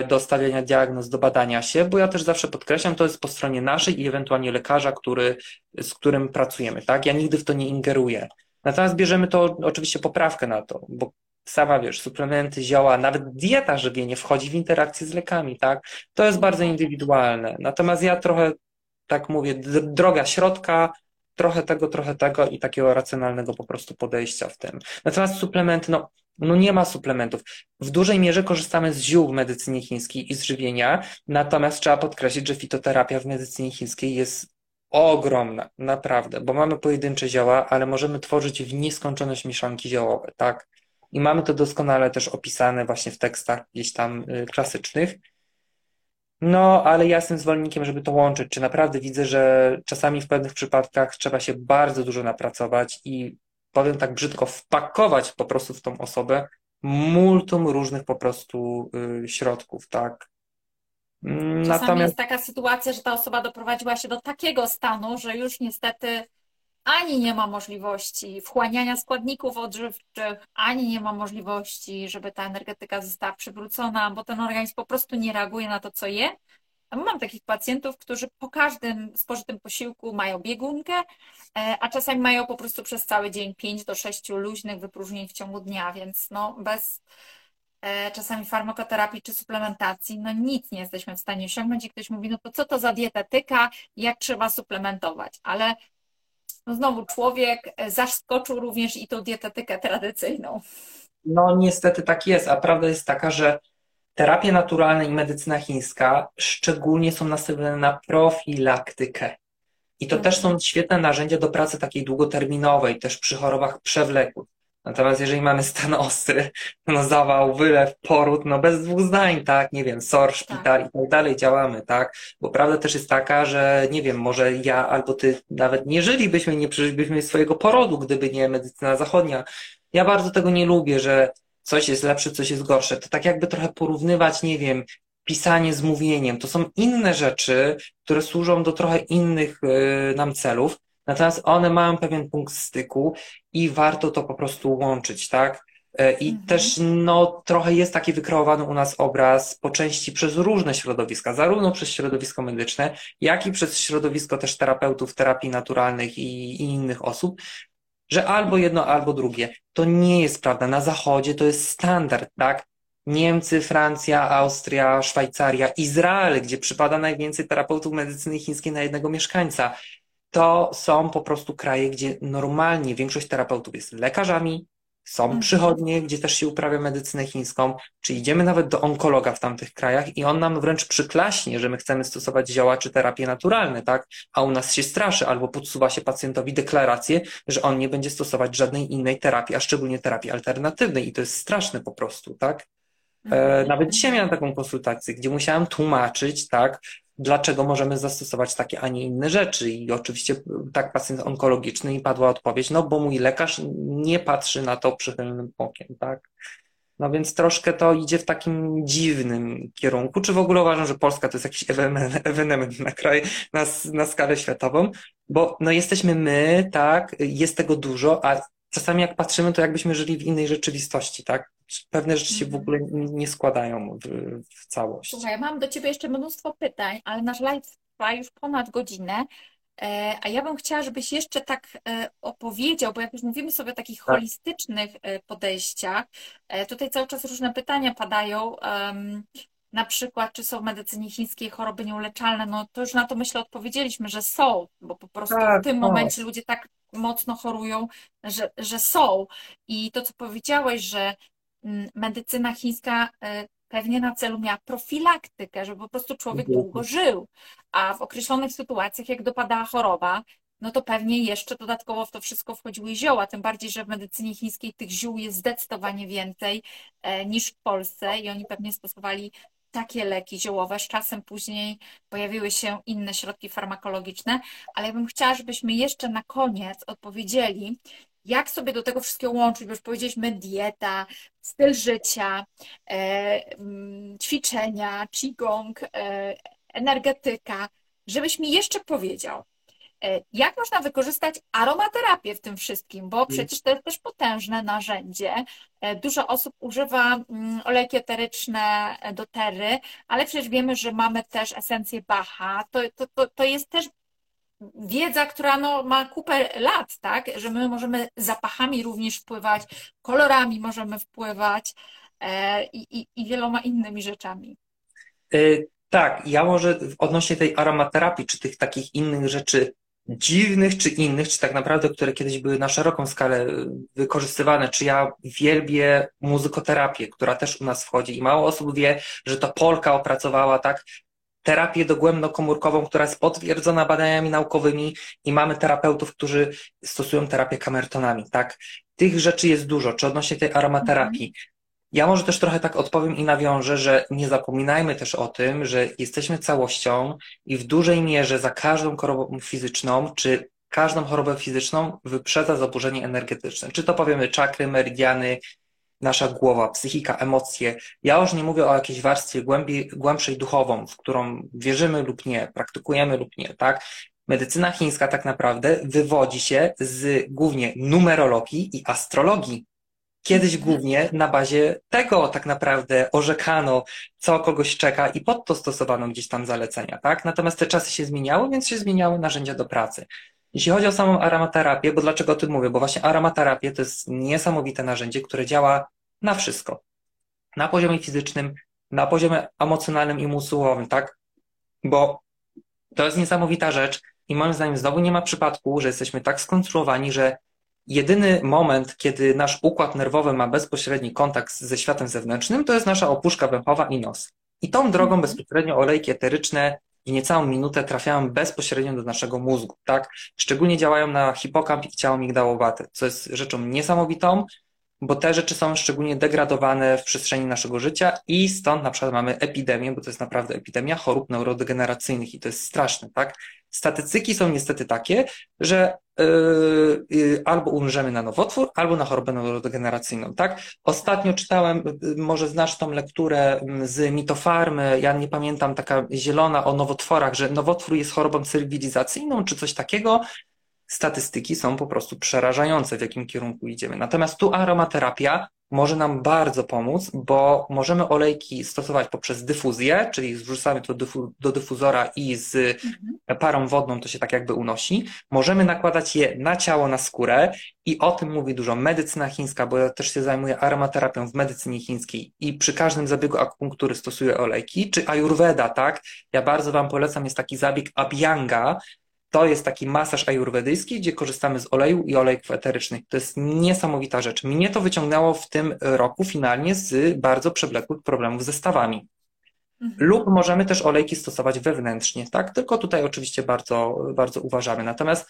do stawiania diagnoz, do badania się, bo ja też zawsze podkreślam, to jest po stronie naszej i ewentualnie lekarza, który, z którym pracujemy, tak? Ja nigdy w to nie ingeruję. Natomiast bierzemy to oczywiście poprawkę na to, bo sama wiesz, suplementy, zioła, nawet dieta żywienie wchodzi w interakcję z lekami, tak? To jest bardzo indywidualne. Natomiast ja trochę, tak mówię, droga środka, trochę tego, trochę tego i takiego racjonalnego po prostu podejścia w tym. Natomiast suplementy, no, no nie ma suplementów. W dużej mierze korzystamy z ziół w medycynie chińskiej i z żywienia, natomiast trzeba podkreślić, że fitoterapia w medycynie chińskiej jest ogromna, naprawdę, bo mamy pojedyncze zioła, ale możemy tworzyć w nieskończoność mieszanki ziołowe, tak? i mamy to doskonale też opisane właśnie w tekstach gdzieś tam y, klasycznych. No, ale ja jestem zwolennikiem, żeby to łączyć. Czy naprawdę widzę, że czasami w pewnych przypadkach trzeba się bardzo dużo napracować i powiem tak brzydko, wpakować po prostu w tą osobę multum różnych po prostu y, środków, tak. Czasami Natomiast... jest taka sytuacja, że ta osoba doprowadziła się do takiego stanu, że już niestety ani nie ma możliwości wchłaniania składników odżywczych, ani nie ma możliwości, żeby ta energetyka została przywrócona, bo ten organizm po prostu nie reaguje na to, co je. Mam takich pacjentów, którzy po każdym spożytym posiłku mają biegunkę, e, a czasami mają po prostu przez cały dzień 5 do 6 luźnych wypróżnień w ciągu dnia, więc no bez e, czasami farmakoterapii czy suplementacji, no nic nie jesteśmy w stanie osiągnąć i ktoś mówi, no to co to za dietetyka, jak trzeba suplementować, ale no znowu człowiek e, zaskoczył również i tą dietetykę tradycyjną. No niestety tak jest, a prawda jest taka, że terapie naturalne i medycyna chińska szczególnie są nastawione na profilaktykę. I to też są świetne narzędzia do pracy takiej długoterminowej, też przy chorobach przewlekłych. Natomiast jeżeli mamy stan ostry, no zawał, wylew, poród, no bez dwóch zdań, tak, nie wiem, SOR, szpital i tak dalej działamy, tak, bo prawda też jest taka, że nie wiem, może ja albo ty nawet nie żylibyśmy, nie przeżylibyśmy swojego porodu, gdyby nie medycyna zachodnia. Ja bardzo tego nie lubię, że coś jest lepsze, coś jest gorsze. To tak jakby trochę porównywać, nie wiem, pisanie z mówieniem. To są inne rzeczy, które służą do trochę innych y, nam celów. Natomiast one mają pewien punkt styku i warto to po prostu łączyć, tak? E, I mhm. też no, trochę jest taki wykreowany u nas obraz po części przez różne środowiska, zarówno przez środowisko medyczne, jak i przez środowisko też terapeutów terapii naturalnych i, i innych osób, że albo jedno, albo drugie. To nie jest prawda. Na Zachodzie to jest standard, tak? Niemcy, Francja, Austria, Szwajcaria, Izrael, gdzie przypada najwięcej terapeutów medycyny chińskiej na jednego mieszkańca to są po prostu kraje, gdzie normalnie większość terapeutów jest lekarzami, są mhm. przychodnie, gdzie też się uprawia medycynę chińską, czy idziemy nawet do onkologa w tamtych krajach i on nam wręcz przyklaśnie, że my chcemy stosować zioła czy terapie naturalne, tak? A u nas się straszy albo podsuwa się pacjentowi deklarację, że on nie będzie stosować żadnej innej terapii, a szczególnie terapii alternatywnej i to jest straszne po prostu, tak? E, mhm. nawet dzisiaj miałem taką konsultację, gdzie musiałem tłumaczyć, tak, dlaczego możemy zastosować takie, a nie inne rzeczy. I oczywiście tak pacjent onkologiczny i padła odpowiedź, no bo mój lekarz nie patrzy na to przychylnym okiem, tak? No więc troszkę to idzie w takim dziwnym kierunku. Czy w ogóle uważam, że Polska to jest jakiś ewenement na kraj, na, na skalę światową? Bo no jesteśmy my, tak, jest tego dużo, a czasami jak patrzymy, to jakbyśmy żyli w innej rzeczywistości, tak? Pewne rzeczy się w mhm. ogóle nie składają w, w całość. Słuchaj, mam do Ciebie jeszcze mnóstwo pytań, ale nasz live trwa już ponad godzinę. E, a ja bym chciała, żebyś jeszcze tak e, opowiedział, bo jak już mówimy sobie o takich tak. holistycznych e, podejściach, tutaj cały czas różne pytania padają. Na przykład, czy są w medycynie chińskiej choroby nieuleczalne? No to już na to myślę odpowiedzieliśmy, że są, bo po prostu tak, w tym tak. momencie ludzie tak mocno chorują, że, że są. I to, co powiedziałeś, że medycyna chińska e, pewnie na celu miała profilaktykę, żeby po prostu człowiek długo żył, a w określonych sytuacjach, jak dopadała choroba, no to pewnie jeszcze dodatkowo w to wszystko wchodziły zioła, tym bardziej, że w medycynie chińskiej tych ziół jest zdecydowanie więcej e, niż w Polsce i oni pewnie stosowali takie leki ziołowe, z czasem później pojawiły się inne środki farmakologiczne, ale ja bym chciała, żebyśmy jeszcze na koniec odpowiedzieli, jak sobie do tego wszystkiego łączyć, bo już powiedzieliśmy dieta, styl życia, e, mm, ćwiczenia, qigong, e, energetyka, żebyś mi jeszcze powiedział, E, jak można wykorzystać aromaterapię w tym wszystkim? Bo mm. przecież to jest też potężne narzędzie. Dużo osób używa mm, olejki eteryczne do tery, ale przecież wiemy, że mamy też esencję Bacha. To, to, to, to jest też wiedza, która no, ma kupę lat, tak? Że my możemy zapachami również wpływać, kolorami możemy wpływać e, i, i, wieloma innymi rzeczami. Tak, ja może odnośnie tej aromaterapii, czy tych takich innych rzeczy dziwnych czy innych, czy tak naprawdę, które kiedyś były na szeroką skalę wykorzystywane, czy ja wielbię muzykoterapię, która też u nas wchodzi i mało osób wie, że to Polka opracowała tak terapię dogłębnokomórkową, która jest potwierdzona badaniami naukowymi i mamy terapeutów, którzy stosują terapię kamertonami, tak? Tych rzeczy jest dużo, czy odnośnie tej aromaterapii. Ja może też trochę tak odpowiem i nawiążę, że nie zapominajmy też o tym, że jesteśmy całością i w dużej mierze za każdą chorobą fizyczną, czy każdą chorobę fizyczną wyprzedza zaburzenie energetyczne. Czy to powiemy czakry, meridiany, nasza głowa, psychika, emocje. Ja już nie mówię o jakiejś warstwie głębi, głębszej duchową, w którą wierzymy lub nie, praktykujemy lub nie, tak? Medycyna chińska tak naprawdę wywodzi się z głównie numerologii i astrologii. Kiedyś mhm. głównie na bazie tego tak naprawdę orzekano, co kogoś czeka i pod to stosowano gdzieś tam zalecenia, tak? Natomiast te czasy się zmieniały, więc się zmieniały narzędzia do pracy. Jeśli chodzi o samą aromaterapię, bo dlaczego o tym mówię? Bo właśnie aromaterapia to jest niesamowite narzędzie, które działa na wszystko. Na poziomie fizycznym, na poziomie emocjonalnym i umysłowym, tak? Bo to jest niesamowita rzecz i moim zdaniem znowu nie ma przypadku, że jesteśmy tak skonstruowani, że jedyny moment, kiedy nasz układ nerwowy ma bezpośredni kontakt ze światem zewnętrznym, to jest nasza opuszka węchowa i nos. I tą drogą mhm. bezpośrednio olejki eteryczne w niecałą minutę trafiają bezpośrednio do naszego mózgu, tak? Szczególnie działają na hipokamp i ciało migdałowate, co jest rzeczą niesamowitą, bo te rzeczy są szczególnie degradowane w przestrzeni naszego życia i stąd na przykład mamy epidemię, bo to jest naprawdę epidemia chorób neurodegeneracyjnych i to jest straszne, tak? Statystyki są niestety takie, że yy, albo umrzemy na nowotwór, albo na chorobę neurodegeneracyjną, tak? Ostatnio czytałem, yy, może znasz tą lekturę z mitofarmy, ja nie pamiętam, taka zielona o nowotworach, że nowotwór jest chorobą cywilizacyjną, czy coś takiego, statystyki są po prostu przerażające, w jakim kierunku idziemy. Natomiast tu aromaterapia może nam bardzo pomóc, bo możemy olejki stosować poprzez dyfuzję, czyli wrzucamy to do dyfuzora i z mhm. parą wodną to się tak jakby unosi. Możemy nakładać je na ciało, na skórę i o tym mówi dużo medycyna chińska, bo ja też się zajmuję aromaterapią w medycynie chińskiej i przy każdym zabiegu akupunktury stosuję olejki, czy ayurveda, tak? Ja bardzo Wam polecam, jest taki zabieg abhyanga, to jest taki masaż ajurwedyjski, gdzie korzystamy z oleju i olejków eterycznych. To jest niesamowita rzecz. Mnie to wyciągnęło w tym roku finalnie z bardzo przewlekłych problemów ze stawami. Mhm. Lub możemy też olejki stosować wewnętrznie, tak? Tylko tutaj oczywiście bardzo, bardzo uważamy. Natomiast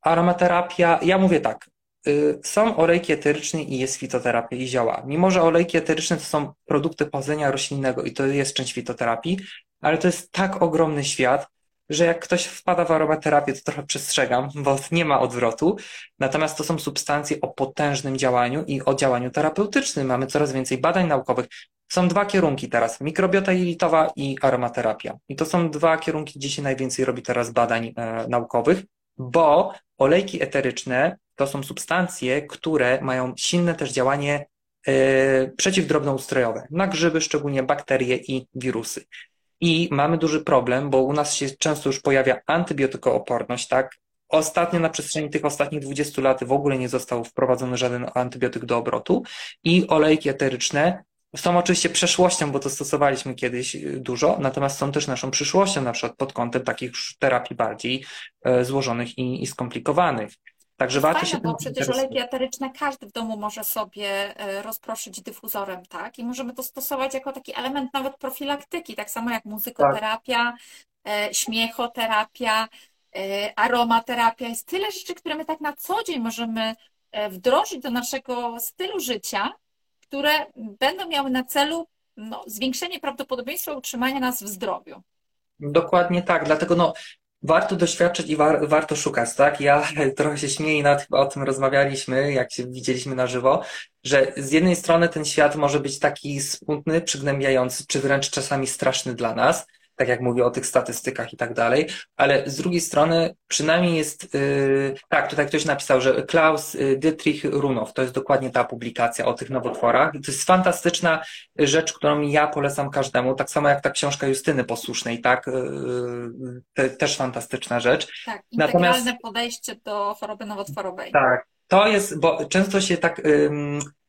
aromaterapia, ja mówię tak, y, są olejki eteryczne i jest fitoterapia i działa. Mimo, że olejki eteryczne to są produkty pochodzenia roślinnego i to jest część fitoterapii, ale to jest tak ogromny świat, że jak ktoś wpada w aromaterapię, to trochę przestrzegam, bo nie ma odwrotu. Natomiast to są substancje o potężnym działaniu i o działaniu terapeutycznym. Mamy coraz więcej badań naukowych. Są dwa kierunki teraz, mikrobiota jelitowa i aromaterapia. I to są dwa kierunki, gdzie się najwięcej robi teraz badań e, naukowych, bo olejki eteryczne to są substancje, które mają silne też działanie e, przeciwdrobnoustrojowe na grzyby, szczególnie bakterie i wirusy. I mamy duży problem, bo u nas się często już pojawia antybiotykooporność, tak? Ostatnio na przestrzeni tych ostatnich 20 lat w ogóle nie został wprowadzony żaden antybiotyk do obrotu i olejki eteryczne są oczywiście przeszłością, bo to stosowaliśmy kiedyś dużo, natomiast są też naszą przyszłością, na przykład pod kątem takich terapii bardziej e, złożonych i, i skomplikowanych. Także warto Fajne, się bo przecież olejki eteryczne każdy w domu może sobie e, rozproszyć dyfuzorem, tak? I możemy to stosować jako taki element nawet profilaktyki, tak samo jak muzykoterapia, tak. śmiechoterapia, e, aromaterapia. Jest tyle rzeczy, które my tak na co dzień możemy wdrożyć do naszego stylu życia, które będą miały na celu no, zwiększenie prawdopodobieństwa utrzymania nas w zdrowiu. Dokładnie tak, dlatego no, warto doświadczyć i war, warto szukać, tak? Ja trochę się śmieję, nad, o tym rozmawialiśmy, jak się widzieliśmy na żywo, że z jednej strony ten świat może być taki smutny, przygnębiający, czy wręcz czasami straszny dla nas, tak jak mówię o tych statystykach i tak dalej, ale z drugiej strony przynajmniej jest, yy, tak, tutaj ktoś napisał, że Klaus y, Dietrich Runow, to jest dokładnie ta publikacja o tych nowotworach. To jest fantastyczna rzecz, którą ja polecam każdemu, tak samo jak ta książka Justyny Posłusznej, tak, yy, te, też fantastyczna rzecz. Tak, integralne Natomiast, podejście do choroby nowotworowej. Tak, to jest, bo często się tak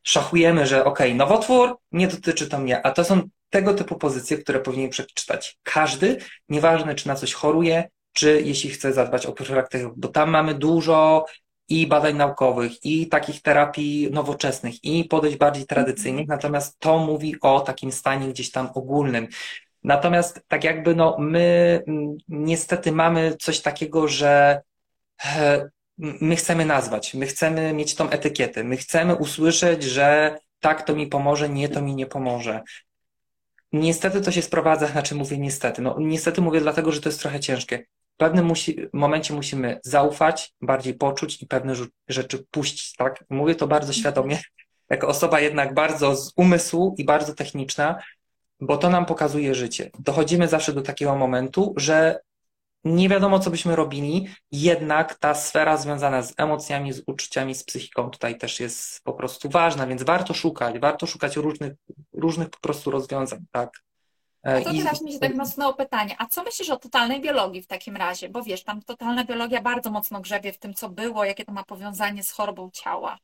szachujemy, że okej, okay, nowotwór nie dotyczy to mnie, a to są tego typu pozycje, które powinien przeczytać każdy, nieważne czy na coś choruje, czy jeśli chce zadbać o profilaktykę, bo tam mamy dużo i badań naukowych, i takich terapii nowoczesnych, i podejść bardziej tradycyjnych, natomiast to mówi o takim stanie gdzieś tam ogólnym. Natomiast tak jakby no my mm, niestety mamy coś takiego, że e, my chcemy nazwać, my chcemy mieć tą etykietę, my chcemy usłyszeć, że tak to mi pomoże, nie to mi nie pomoże. Niestety to się sprowadza, znaczy mówię niestety, no niestety mówię dlatego, że to jest trochę ciężkie. W pewnym musi, momencie musimy zaufać, bardziej poczuć i pewne rzeczy puścić, tak? Mówię to bardzo świadomie, jako osoba jednak bardzo z umysłu i bardzo techniczna, bo to nam pokazuje życie. Dochodzimy zawsze do takiego momentu, że nie wiadomo, co byśmy robili, jednak ta sfera związana z emocjami, z uczuciami, z psychiką tutaj też jest po prostu ważna, więc warto szukać, warto szukać różnych, różnych po prostu rozwiązań, tak. No to teraz mi się tak mocno pytanie, a co myślisz o totalnej biologii w takim razie? Bo wiesz, tam totalna biologia bardzo mocno grzebie w tym, co było, jakie to ma powiązanie z chorobą ciała.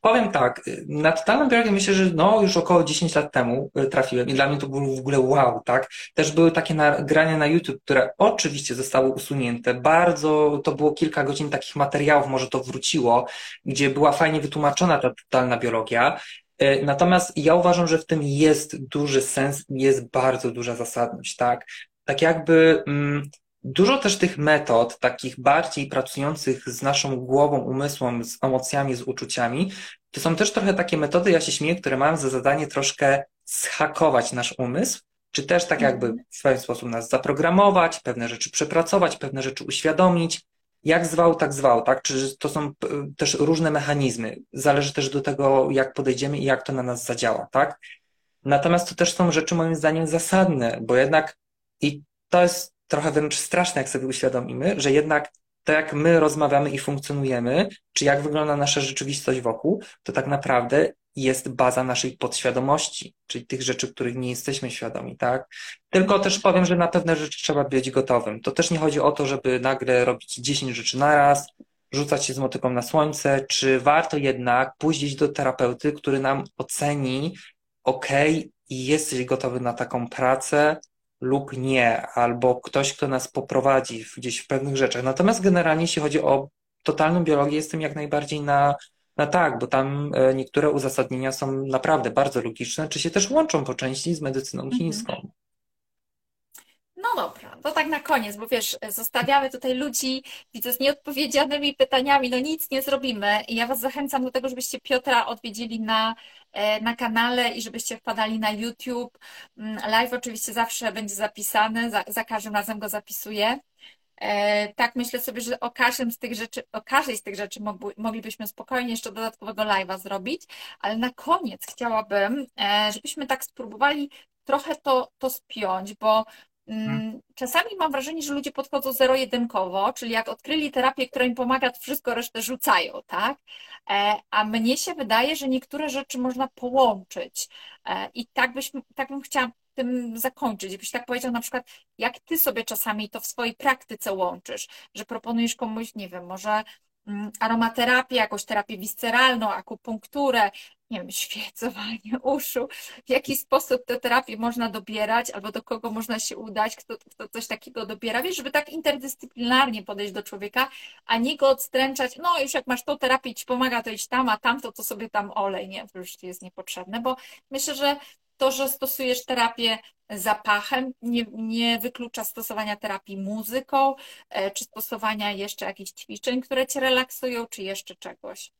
Powiem tak, na totalną biologię myślę, że no już około 10 lat temu y, trafiłem i dla mnie to było w ogóle wow, tak? Też były takie nagrania na YouTube, które oczywiście zostały usunięte. Bardzo, to było kilka godzin takich materiałów, może to wróciło, gdzie była fajnie wytłumaczona ta totalna biologia. Y, natomiast ja uważam, że w tym jest duży sens, jest bardzo duża zasadność, tak? Tak jakby mm, Dużo też tych metod, takich bardziej pracujących z naszą głową, umysłem, z emocjami, z uczuciami, to są też trochę takie metody, ja się śmieję, które mają za zadanie troszkę zhakować nasz umysł, czy też tak jakby mhm. w swój sposób nas zaprogramować, pewne rzeczy przepracować, pewne rzeczy uświadomić. Jak zwał, tak zwał, tak? Czy to są też różne mechanizmy. Zależy też do tego, jak podejdziemy i jak to na nas zadziała, tak? Natomiast to też są rzeczy moim zdaniem zasadne, bo jednak i to jest trochę wręcz straszne, jak sobie uświadomimy, że jednak to, jak my rozmawiamy i funkcjonujemy, czy jak wygląda nasza rzeczywistość wokół, to tak naprawdę jest baza naszej podświadomości, czyli tych rzeczy, których nie jesteśmy świadomi, tak? Tylko też powiem, że na pewne rzeczy trzeba być gotowym. To też nie chodzi o to, żeby nagle robić 10 rzeczy naraz, rzucać się z motyką na słońce, czy warto jednak pójść do terapeuty, który nam oceni, ok, jesteś gotowy na taką pracę, lub nie, albo ktoś, kto nas poprowadzi gdzieś w pewnych rzeczach. Natomiast generalnie, jeśli chodzi o totalną biologię, jestem jak najbardziej na, na tak, bo tam e, niektóre uzasadnienia są naprawdę bardzo logiczne, czy się też łączą po części z medycyną mhm. chińską. No dobra, to tak na koniec, bo wiesz, zostawiamy tutaj ludzi, widzę, z nieodpowiedzianymi pytaniami, no nic nie zrobimy. I ja Was zachęcam do tego, żebyście Piotra odwiedzili na, na kanale i żebyście wpadali na YouTube. Mm, live oczywiście zawsze będzie zapisany, za, za każdym razem go zapisuję. E, tak myślę sobie, że o każdym z tych rzeczy, o każdej z tych rzeczy moglibyśmy spokojnie jeszcze dodatkowego live'a zrobić, ale na koniec chciałabym, e, żebyśmy tak spróbowali trochę to, to spiąć, bo czasami mam wrażenie, że ludzie podchodzą zero-jedynkowo, czyli jak odkryli terapię, która im pomaga, to wszystko resztę rzucają, tak? E, a mnie się wydaje, że niektóre rzeczy można połączyć. E, I tak, byś, tak bym chciała tym zakończyć. Jakbyś tak powiedział na przykład, jak ty sobie czasami to w swojej praktyce łączysz, że proponujesz komuś, nie wiem, może mm, aromaterapię, jakąś terapię visceralną, akupunkturę, nie wiem, świecowanie uszu, w jaki sposób tę terapię można dobierać, albo do kogo można się udać, kto, kto coś takiego dobiera, wiesz, żeby tak interdyscyplinarnie podejść do człowieka, a nie go odstręczać, no już jak masz tą terapię ci pomaga, to idź tam, a tamto to sobie tam olej, nie, to już jest niepotrzebne, bo myślę, że to, że stosujesz terapię zapachem, nie, nie wyklucza stosowania terapii muzyką, e, czy stosowania jeszcze jakichś ćwiczeń, które cię relaksują, czy jeszcze czegoś.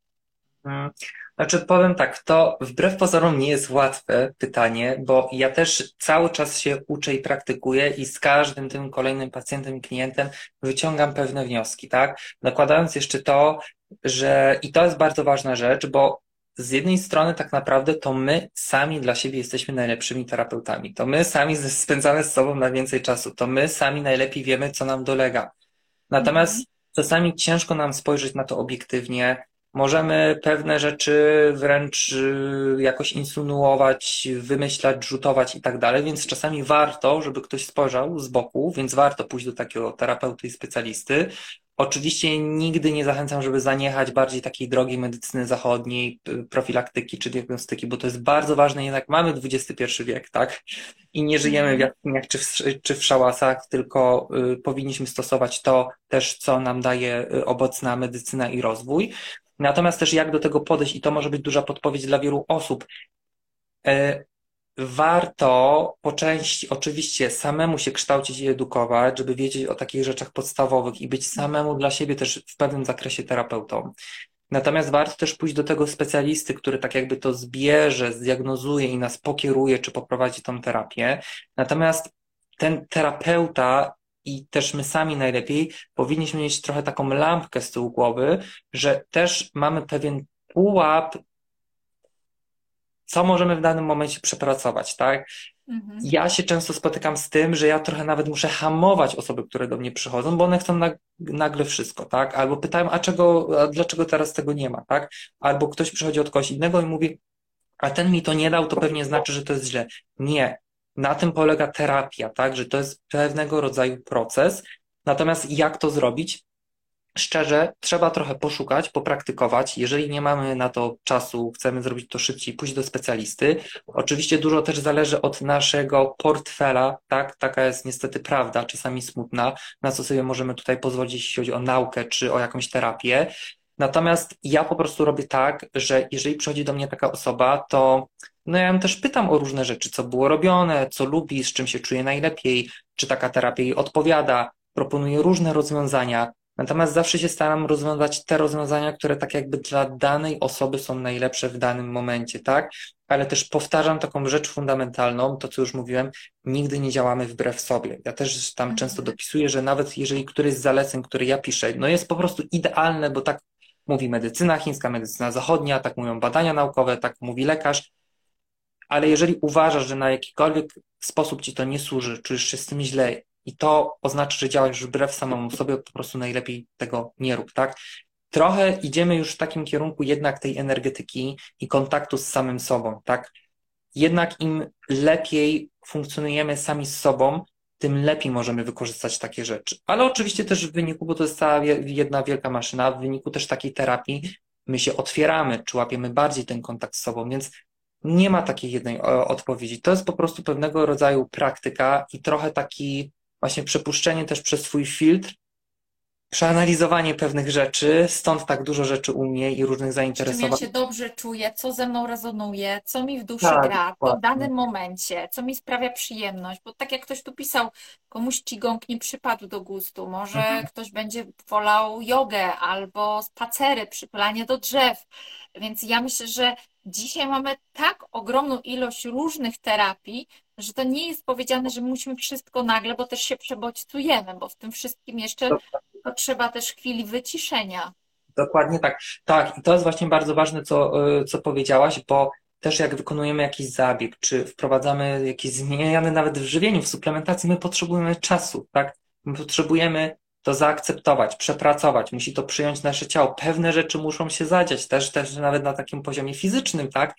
Znaczy, powiem tak, to wbrew pozorom nie jest łatwe pytanie, bo ja też cały czas się uczę i praktykuję i z każdym tym kolejnym pacjentem i klientem wyciągam pewne wnioski, tak? Nakładając jeszcze to, że i to jest bardzo ważna rzecz, bo z jednej strony tak naprawdę to my sami dla siebie jesteśmy najlepszymi terapeutami. To my sami spędzamy z sobą najwięcej czasu. To my sami najlepiej wiemy, co nam dolega. Natomiast mm. czasami ciężko nam spojrzeć na to obiektywnie, Możemy pewne rzeczy wręcz y, jakoś insynuować, wymyślać, rzutować i tak dalej, więc czasami warto, żeby ktoś spojrzał z boku, więc warto pójść do takiego terapeuty i specjalisty. Oczywiście nigdy nie zachęcam, żeby zaniechać bardziej takiej drogi medycyny zachodniej, profilaktyki czy diagnostyki, bo to jest bardzo ważne, jednak mamy XXI wiek, tak? I nie żyjemy w jaskiniach czy w, czy w szałasach, tylko y, powinniśmy stosować to też, co nam daje y, obecna medycyna i rozwój. Natomiast też jak do tego podejść, i to może być duża podpowiedź dla wielu osób. E, warto po części oczywiście samemu się kształcić i edukować, żeby wiedzieć o takich rzeczach podstawowych i być samemu dla siebie też w pewnym zakresie terapeutą. Natomiast warto też pójść do tego specjalisty, który tak jakby to zbierze, zdiagnozuje i nas pokieruje, czy poprowadzi tą terapię. Natomiast ten terapeuta i też my sami najlepiej powinniśmy mieć trochę taką lampkę z tyłu głowy, że też mamy pewien pułap, co możemy w danym momencie przepracować, tak? Mhm. Ja się często spotykam z tym, że ja trochę nawet muszę hamować osoby, które do mnie przychodzą, bo one chcą nagle wszystko, tak? Albo pytają, a czego, a dlaczego teraz tego nie ma, tak? Albo ktoś przychodzi od kogoś innego i mówi, a ten mi to nie dał, to pewnie znaczy, że to jest źle. Nie. Na tym polega terapia, tak? Że to jest pewnego rodzaju proces. Natomiast jak to zrobić? Szczerze, trzeba trochę poszukać, popraktykować. Jeżeli nie mamy na to czasu, chcemy zrobić to szybciej, pójść do specjalisty. Oczywiście dużo też zależy od naszego portfela, tak? Taka jest niestety prawda, czasami smutna, na co sobie możemy tutaj pozwolić, jeśli chodzi o naukę czy o jakąś terapię. Natomiast ja po prostu robię tak, że jeżeli przychodzi do mnie taka osoba, to no ja ją też pytam o różne rzeczy, co było robione, co lubi, z czym się czuje najlepiej, czy taka terapia jej odpowiada. Proponuję różne rozwiązania, Natomiast zawsze się staram rozwiązać te rozwiązania, które tak jakby dla danej osoby są najlepsze w danym momencie, tak? Ale też powtarzam taką rzecz fundamentalną, to co już mówiłem, nigdy nie działamy wbrew sobie. Ja też tam mhm. często dopisuję, że nawet jeżeli któryś z zaleceń, które ja piszę, no jest po prostu idealne, bo tak mówi medycyna chińska, medycyna zachodnia, tak mówią badania naukowe, tak mówi lekarz, ale jeżeli uważasz, że na jakikolwiek sposób ci to nie służy, czujesz się z tym źle i to oznacza, że działasz wbrew samemu sobie, po prostu najlepiej tego nie rób, tak? Trochę idziemy już w takim kierunku jednak tej energetyki i kontaktu z samym sobą, tak? Jednak im lepiej funkcjonujemy sami z sobą, tym lepiej możemy wykorzystać takie rzeczy. Ale oczywiście też w wyniku, bo to jest cała jedna wielka maszyna, w wyniku też takiej terapii my się otwieramy, czy łapiemy bardziej ten kontakt z sobą, więc nie ma takiej jednej odpowiedzi. To jest po prostu pewnego rodzaju praktyka i trochę taki właśnie przepuszczenie też przez swój filtr, przeanalizowanie pewnych rzeczy, stąd tak dużo rzeczy u mnie i różnych zainteresowań. Czym ja się dobrze czuję, co ze mną rezonuje, co mi w duszy tak, gra w danym momencie, co mi sprawia przyjemność, bo tak jak ktoś tu pisał, komuś cigong nie przypadł do gustu, może mhm. ktoś będzie wolał jogę albo spacery, przypylanie do drzew, więc ja myślę, że dzisiaj mamy tak ogromną ilość różnych terapii, że to nie jest powiedziane, że musimy wszystko nagle, bo też się przebodźcujemy, bo w tym wszystkim jeszcze potrzeba też chwili wyciszenia. Dokładnie tak. Tak, i to jest właśnie bardzo ważne, co, y, co powiedziałaś, bo też jak wykonujemy jakiś zabieg, czy wprowadzamy jakieś zmiany nawet w żywieniu, w suplementacji, my potrzebujemy czasu, tak? My potrzebujemy to zaakceptować, przepracować, musi to przyjąć nasze ciało. Pewne rzeczy muszą się zadziać, też, też nawet na takim poziomie fizycznym, tak?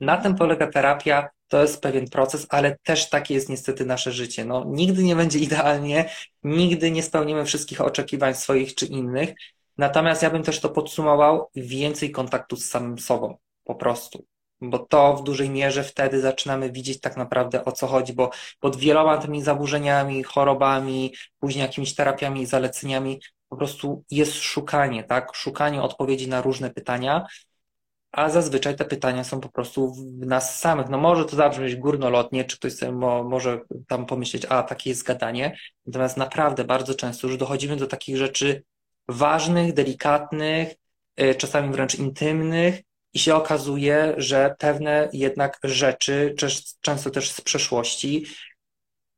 Na tym polega terapia, to jest pewien proces, ale też takie jest niestety nasze życie. No, nigdy nie będzie idealnie, nigdy nie spełnimy wszystkich oczekiwań swoich czy innych. Natomiast ja bym też to podsumował, więcej kontaktu z samym sobą, po prostu bo to w dużej mierze wtedy zaczynamy widzieć tak naprawdę o co chodzi, bo pod wieloma tymi zaburzeniami, chorobami, później jakimiś terapiami i zaleceniami po prostu jest szukanie, tak? Szukanie odpowiedzi na różne pytania, a zazwyczaj te pytania są po prostu w nas samych. No może to zabrzmieć górnolotnie, czy ktoś sobie mo, może tam pomyśleć, a takie jest gadanie, natomiast naprawdę bardzo często już dochodzimy do takich rzeczy ważnych, delikatnych, y, czasami wręcz intymnych, i się okazuje, że pewne jednak rzeczy, często też z przeszłości,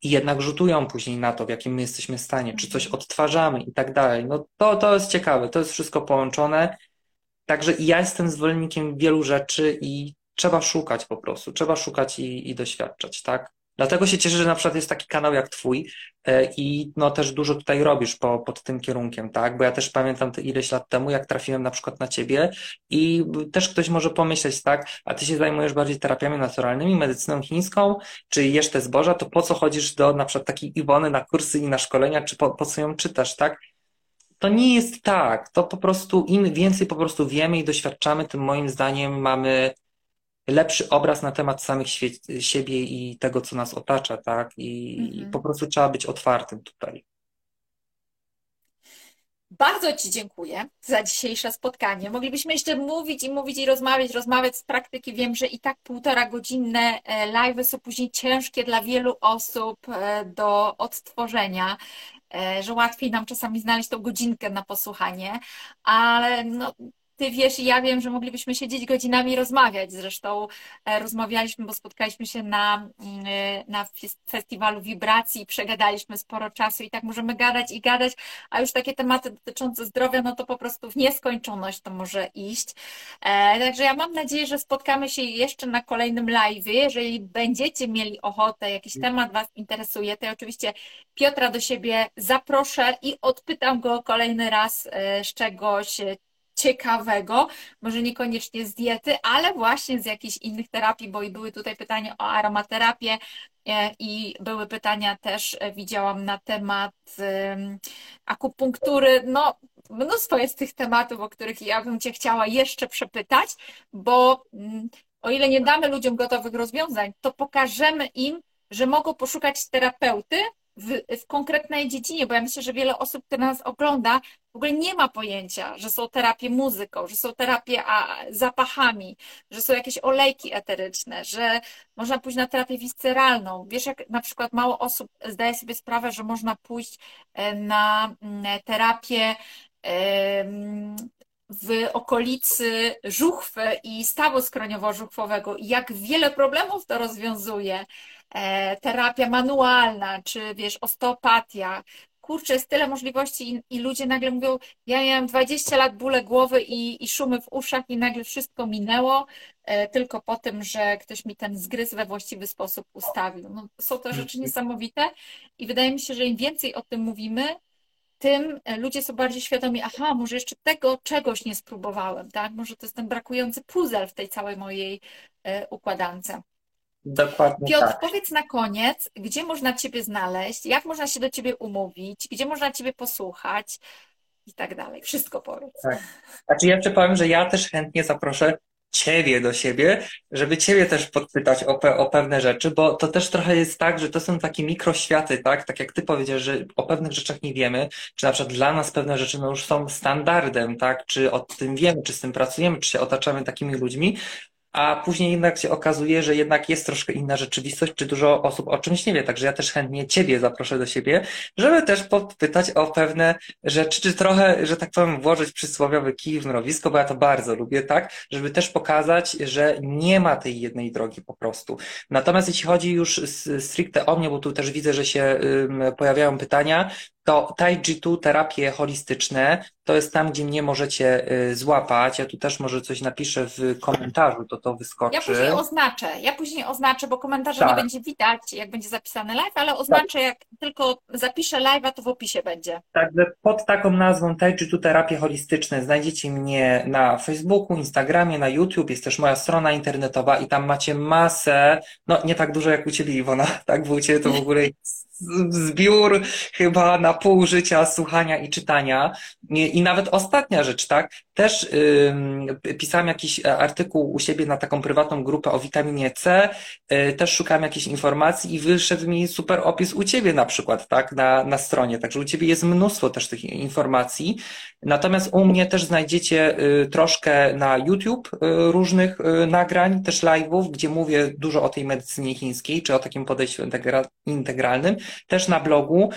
jednak rzutują później na to, w jakim my jesteśmy stanie, czy coś odtwarzamy i tak dalej. No to, to jest ciekawe, to jest wszystko połączone. Także ja jestem zwolennikiem wielu rzeczy i trzeba szukać po prostu, trzeba szukać i, i doświadczać, tak? Dlatego się cieszę, że na przykład jest taki kanał jak twój e, i no też dużo tutaj robisz po, pod tym kierunkiem, tak? Bo ja też pamiętam te ileś lat temu, jak trafiłem na przykład na ciebie i też ktoś może pomyśleć, tak? A ty się zajmujesz bardziej terapiami naturalnymi, medycyną chińską, czy jesz te zboża, to po co chodzisz do na przykład takiej Iwony na kursy i na szkolenia, czy po, po co ją czytasz, tak? To nie jest tak. To po prostu im więcej po prostu wiemy i doświadczamy, tym moim zdaniem mamy lepszy obraz na temat samych siebie i tego, co nas otacza, tak? I, mhm. Po prostu trzeba być otwartym tutaj. Bardzo Ci dziękuję za dzisiejsze spotkanie. Moglibyśmy jeszcze mówić i mówić i rozmawiać, rozmawiać z praktyki. Wiem, że i tak półtora godzinne e, live są później ciężkie dla wielu osób e, do odtworzenia, e, że łatwiej nam czasami znaleźć tą godzinkę na posłuchanie, ale no, ty wiesz i ja wiem, że moglibyśmy siedzieć godzinami i rozmawiać. Zresztą e, rozmawialiśmy, bo spotkaliśmy się na, mm, e, na festiwalu wibracji, przegadaliśmy sporo czasu i tak możemy gadać i gadać, a już takie tematy dotyczące zdrowia, no to po prostu w nieskończoność to może iść. E, także ja mam nadzieję, że spotkamy się jeszcze na kolejnym live. Jeżeli będziecie mieli ochotę, jakiś temat Was interesuje, to ja oczywiście Piotra do siebie zaproszę i odpytam go kolejny raz z czegoś, ciekawego, może niekoniecznie z diety, ale właśnie z jakichś innych terapii, bo i były tutaj pytania o aromaterapię e, i były pytania też, e, widziałam na temat akupunktury. No, mnóstwo jest tych tematów, o których ja bym Cię chciała jeszcze przepytać, bo mm, o ile nie damy ludziom gotowych rozwiązań, to pokażemy im, że mogą poszukać terapeuty, w, w, konkretnej dziedzinie, bo ja myślę, że wiele osób, które nas ogląda, w ogóle nie ma pojęcia, że są terapie muzyką, że są terapie zapachami, że są jakieś olejki eteryczne, że można pójść na terapię visceralną. Wiesz, jak na przykład mało osób zdaje sobie sprawę, że można pójść e, na mm, terapię w okolicy żuchwy i stawu skroniowo-żuchwowego i jak wiele problemów to rozwiązuje. E, terapia manualna, czy wiesz, osteopatia. Kurczę, jest tyle możliwości i, i ludzie nagle mówią, ja miałem 20 lat bóle głowy i, i szumy w uszach i nagle wszystko minęło, e, tylko po tym, że ktoś mi ten zgryz we właściwy sposób ustawił. No, są to rzeczy niesamowite i wydaje mi się, że im więcej o tym mówimy, tym ludzie są bardziej świadomi, aha, może jeszcze tego czegoś nie spróbowałem, tak? Może to jest ten brakujący puzzle w tej całej mojej e, układance. Dokładnie Piotr, tak. powiedz na koniec, gdzie można Ciebie znaleźć, jak można się do Ciebie umówić, gdzie można Ciebie posłuchać i tak dalej. Wszystko powiedz. Tak. Znaczy ja jeszcze powiem, że ja też chętnie zaproszę Ciebie do siebie, żeby Ciebie też podpytać o, pe o pewne rzeczy, bo to też trochę jest tak, że to są takie mikroświaty, tak? Tak jak Ty powiedziałeś, że o pewnych rzeczach nie wiemy, czy na przykład dla nas pewne rzeczy no już są standardem, tak? Czy o tym wiemy, czy z tym pracujemy, czy się otaczamy takimi ludźmi, a później jednak się okazuje, że jednak jest troszkę inna rzeczywistość, czy dużo osób o czymś nie wie. Także ja też chętnie Ciebie zaproszę do siebie, żeby też podpytać o pewne rzeczy, czy trochę, że tak powiem, włożyć przysłowiowy kij w mrowisko, bo ja to bardzo lubię, tak? Żeby też pokazać, że nie ma tej jednej drogi po prostu. Natomiast jeśli chodzi już stricte o mnie, bo tu też widzę, że się pojawiają pytania, to Taiji-Tu terapie holistyczne to jest tam, gdzie mnie możecie y, złapać. Ja tu też może coś napiszę w komentarzu, to to wyskoczy. Ja później oznaczę, ja później oznaczę, bo komentarza tak. nie będzie widać, jak będzie zapisany live, ale oznaczę, tak. jak tylko zapiszę live'a, to w opisie będzie. Także pod taką nazwą Taiji-Tu terapie holistyczne znajdziecie mnie na Facebooku, Instagramie, na YouTube, jest też moja strona internetowa i tam macie masę, no nie tak dużo jak u Ciebie Iwona, tak, bo u Ciebie to w ogóle zbiór chyba na pół życia słuchania i czytania. I, nawet ostatnia rzecz, tak? Też yy, pisałem jakiś artykuł u siebie na taką prywatną grupę o witaminie C, yy, też szukałem jakichś informacji i wyszedł mi super opis u Ciebie na przykład, tak? Na, na stronie. Także u Ciebie jest mnóstwo też tych informacji. Natomiast u mnie też znajdziecie yy, troszkę na YouTube y, różnych y, nagrań, też live'ów, gdzie mówię dużo o tej medycynie chińskiej, czy o takim podejściu integra integralnym też na blogu.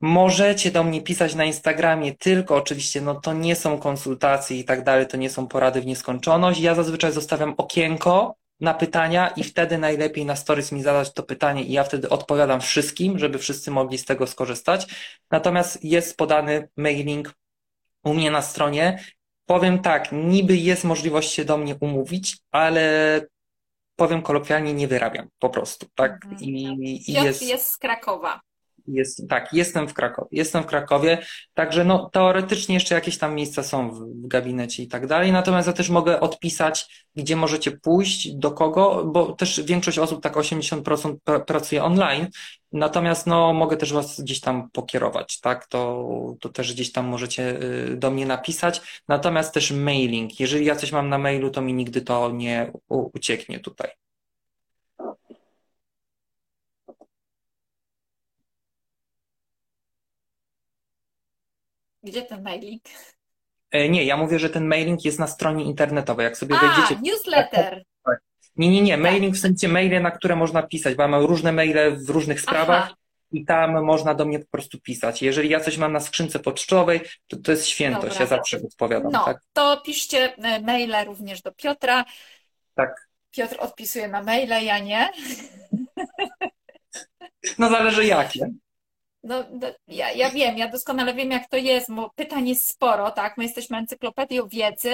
Możecie do mnie pisać na Instagramie, tylko oczywiście, no to nie są konsultacje i tak dalej, to nie są porady w nieskończoność. Ja zazwyczaj zostawiam okienko na pytania i wtedy najlepiej na stories mi zadać to pytanie i ja wtedy odpowiadam wszystkim, żeby wszyscy mogli z tego skorzystać. Natomiast jest podany mailing u mnie na stronie. Powiem tak, niby jest możliwość się do mnie umówić, ale powiem kolokwialnie, nie wyrabiam po prostu, tak? Mhm. I, i jest, jest z Krakowa. Jest, tak, jestem w Krakowie. Jestem w Krakowie, także no, teoretycznie jeszcze jakieś tam miejsca są w, w gabinecie i tak dalej. Natomiast ja też mogę odpisać, gdzie możecie pójść, do kogo, bo też większość osób, tak 80% pracuje online. Natomiast no, mogę też Was gdzieś tam pokierować, tak? To, to też gdzieś tam możecie y, do mnie napisać. Natomiast też mailing. Jeżeli ja coś mam na mailu, to mi nigdy to nie ucieknie tutaj. Gdzie ten mailing? E, Nie, ja mówię, że ten mailing jest na stronie internetowej. Jak sobie A, wejdziecie. newsletter. Nie, nie, nie. Tak. Mailing w sensie maile, na które można pisać, bo ja mam różne maile w różnych sprawach Aha, i tam można do mnie po prostu pisać. Jeżeli ja coś mam na skrzynce pocztowej, to to jest świętość. Dobra. Ja zawsze odpowiadam, no, tak? to piszcie e, maile również do Piotra. Tak. Piotr odpisuje na maile, ja nie. No zależy jakie. No, no, ja, ja wiem, ja doskonale wiem, jak to jest, bo pytań jest sporo, tak? My jesteśmy encyklopedią wiedzy,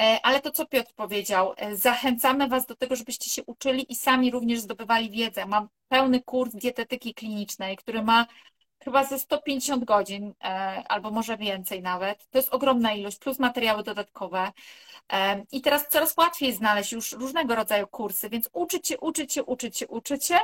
e, ale to, co Piotr powiedział, e, zachęcamy Was do tego, żebyście się uczyli i sami również zdobywali wiedzę. Mam pełny kurs dietetyki klinicznej, który ma chyba ze 150 godzin, e, albo może więcej nawet. To jest ogromna ilość, plus materiały dodatkowe. I teraz coraz łatwiej znaleźć już różnego rodzaju kursy, więc uczyć się, uczyć się, uczyć się, uczyć się,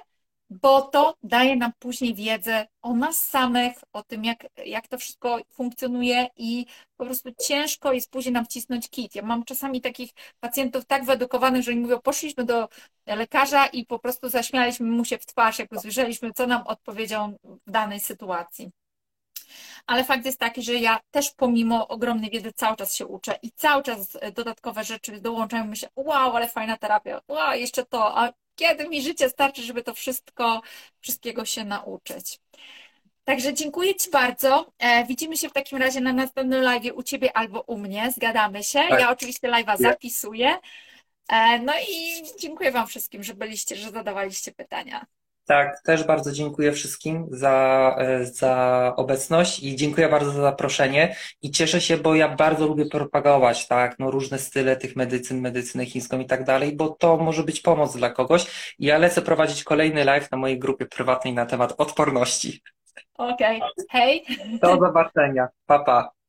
bo to daje nam później wiedzę o nas samych, o tym, jak, jak to wszystko funkcjonuje i po prostu ciężko jest później nam wcisnąć kit. Ja mam czasami takich pacjentów tak wyedukowanych, że oni mówią, poszliśmy do lekarza i po prostu zaśmialiśmy mu się w twarz, jak usłyszeliśmy, co nam odpowiedział w danej sytuacji. Ale fakt jest taki, że ja też pomimo ogromnej wiedzy cały czas się uczę i cały czas dodatkowe rzeczy dołączają. Myślę, wow, ale fajna terapia, wow, jeszcze to, a kiedy mi życie starczy, żeby to wszystko, wszystkiego się nauczyć. Także dziękuję Ci bardzo. E, widzimy się w takim razie na następnym live u Ciebie albo u mnie. Zgadamy się. Tak. Ja oczywiście live'a zapisuję. E, no i dziękuję Wam wszystkim, że byliście, że zadawaliście pytania. Tak, też bardzo dziękuję wszystkim za, e, za obecność i dziękuję bardzo za zaproszenie i cieszę się, bo ja bardzo lubię propagować, tak, no różne style tych medycyn, medycynę chińską i tak dalej, bo to może być pomoc dla kogoś i ja lecę prowadzić kolejny live na mojej grupie prywatnej na temat odporności. Okej, hej. Do zobaczenia. Pa, pa.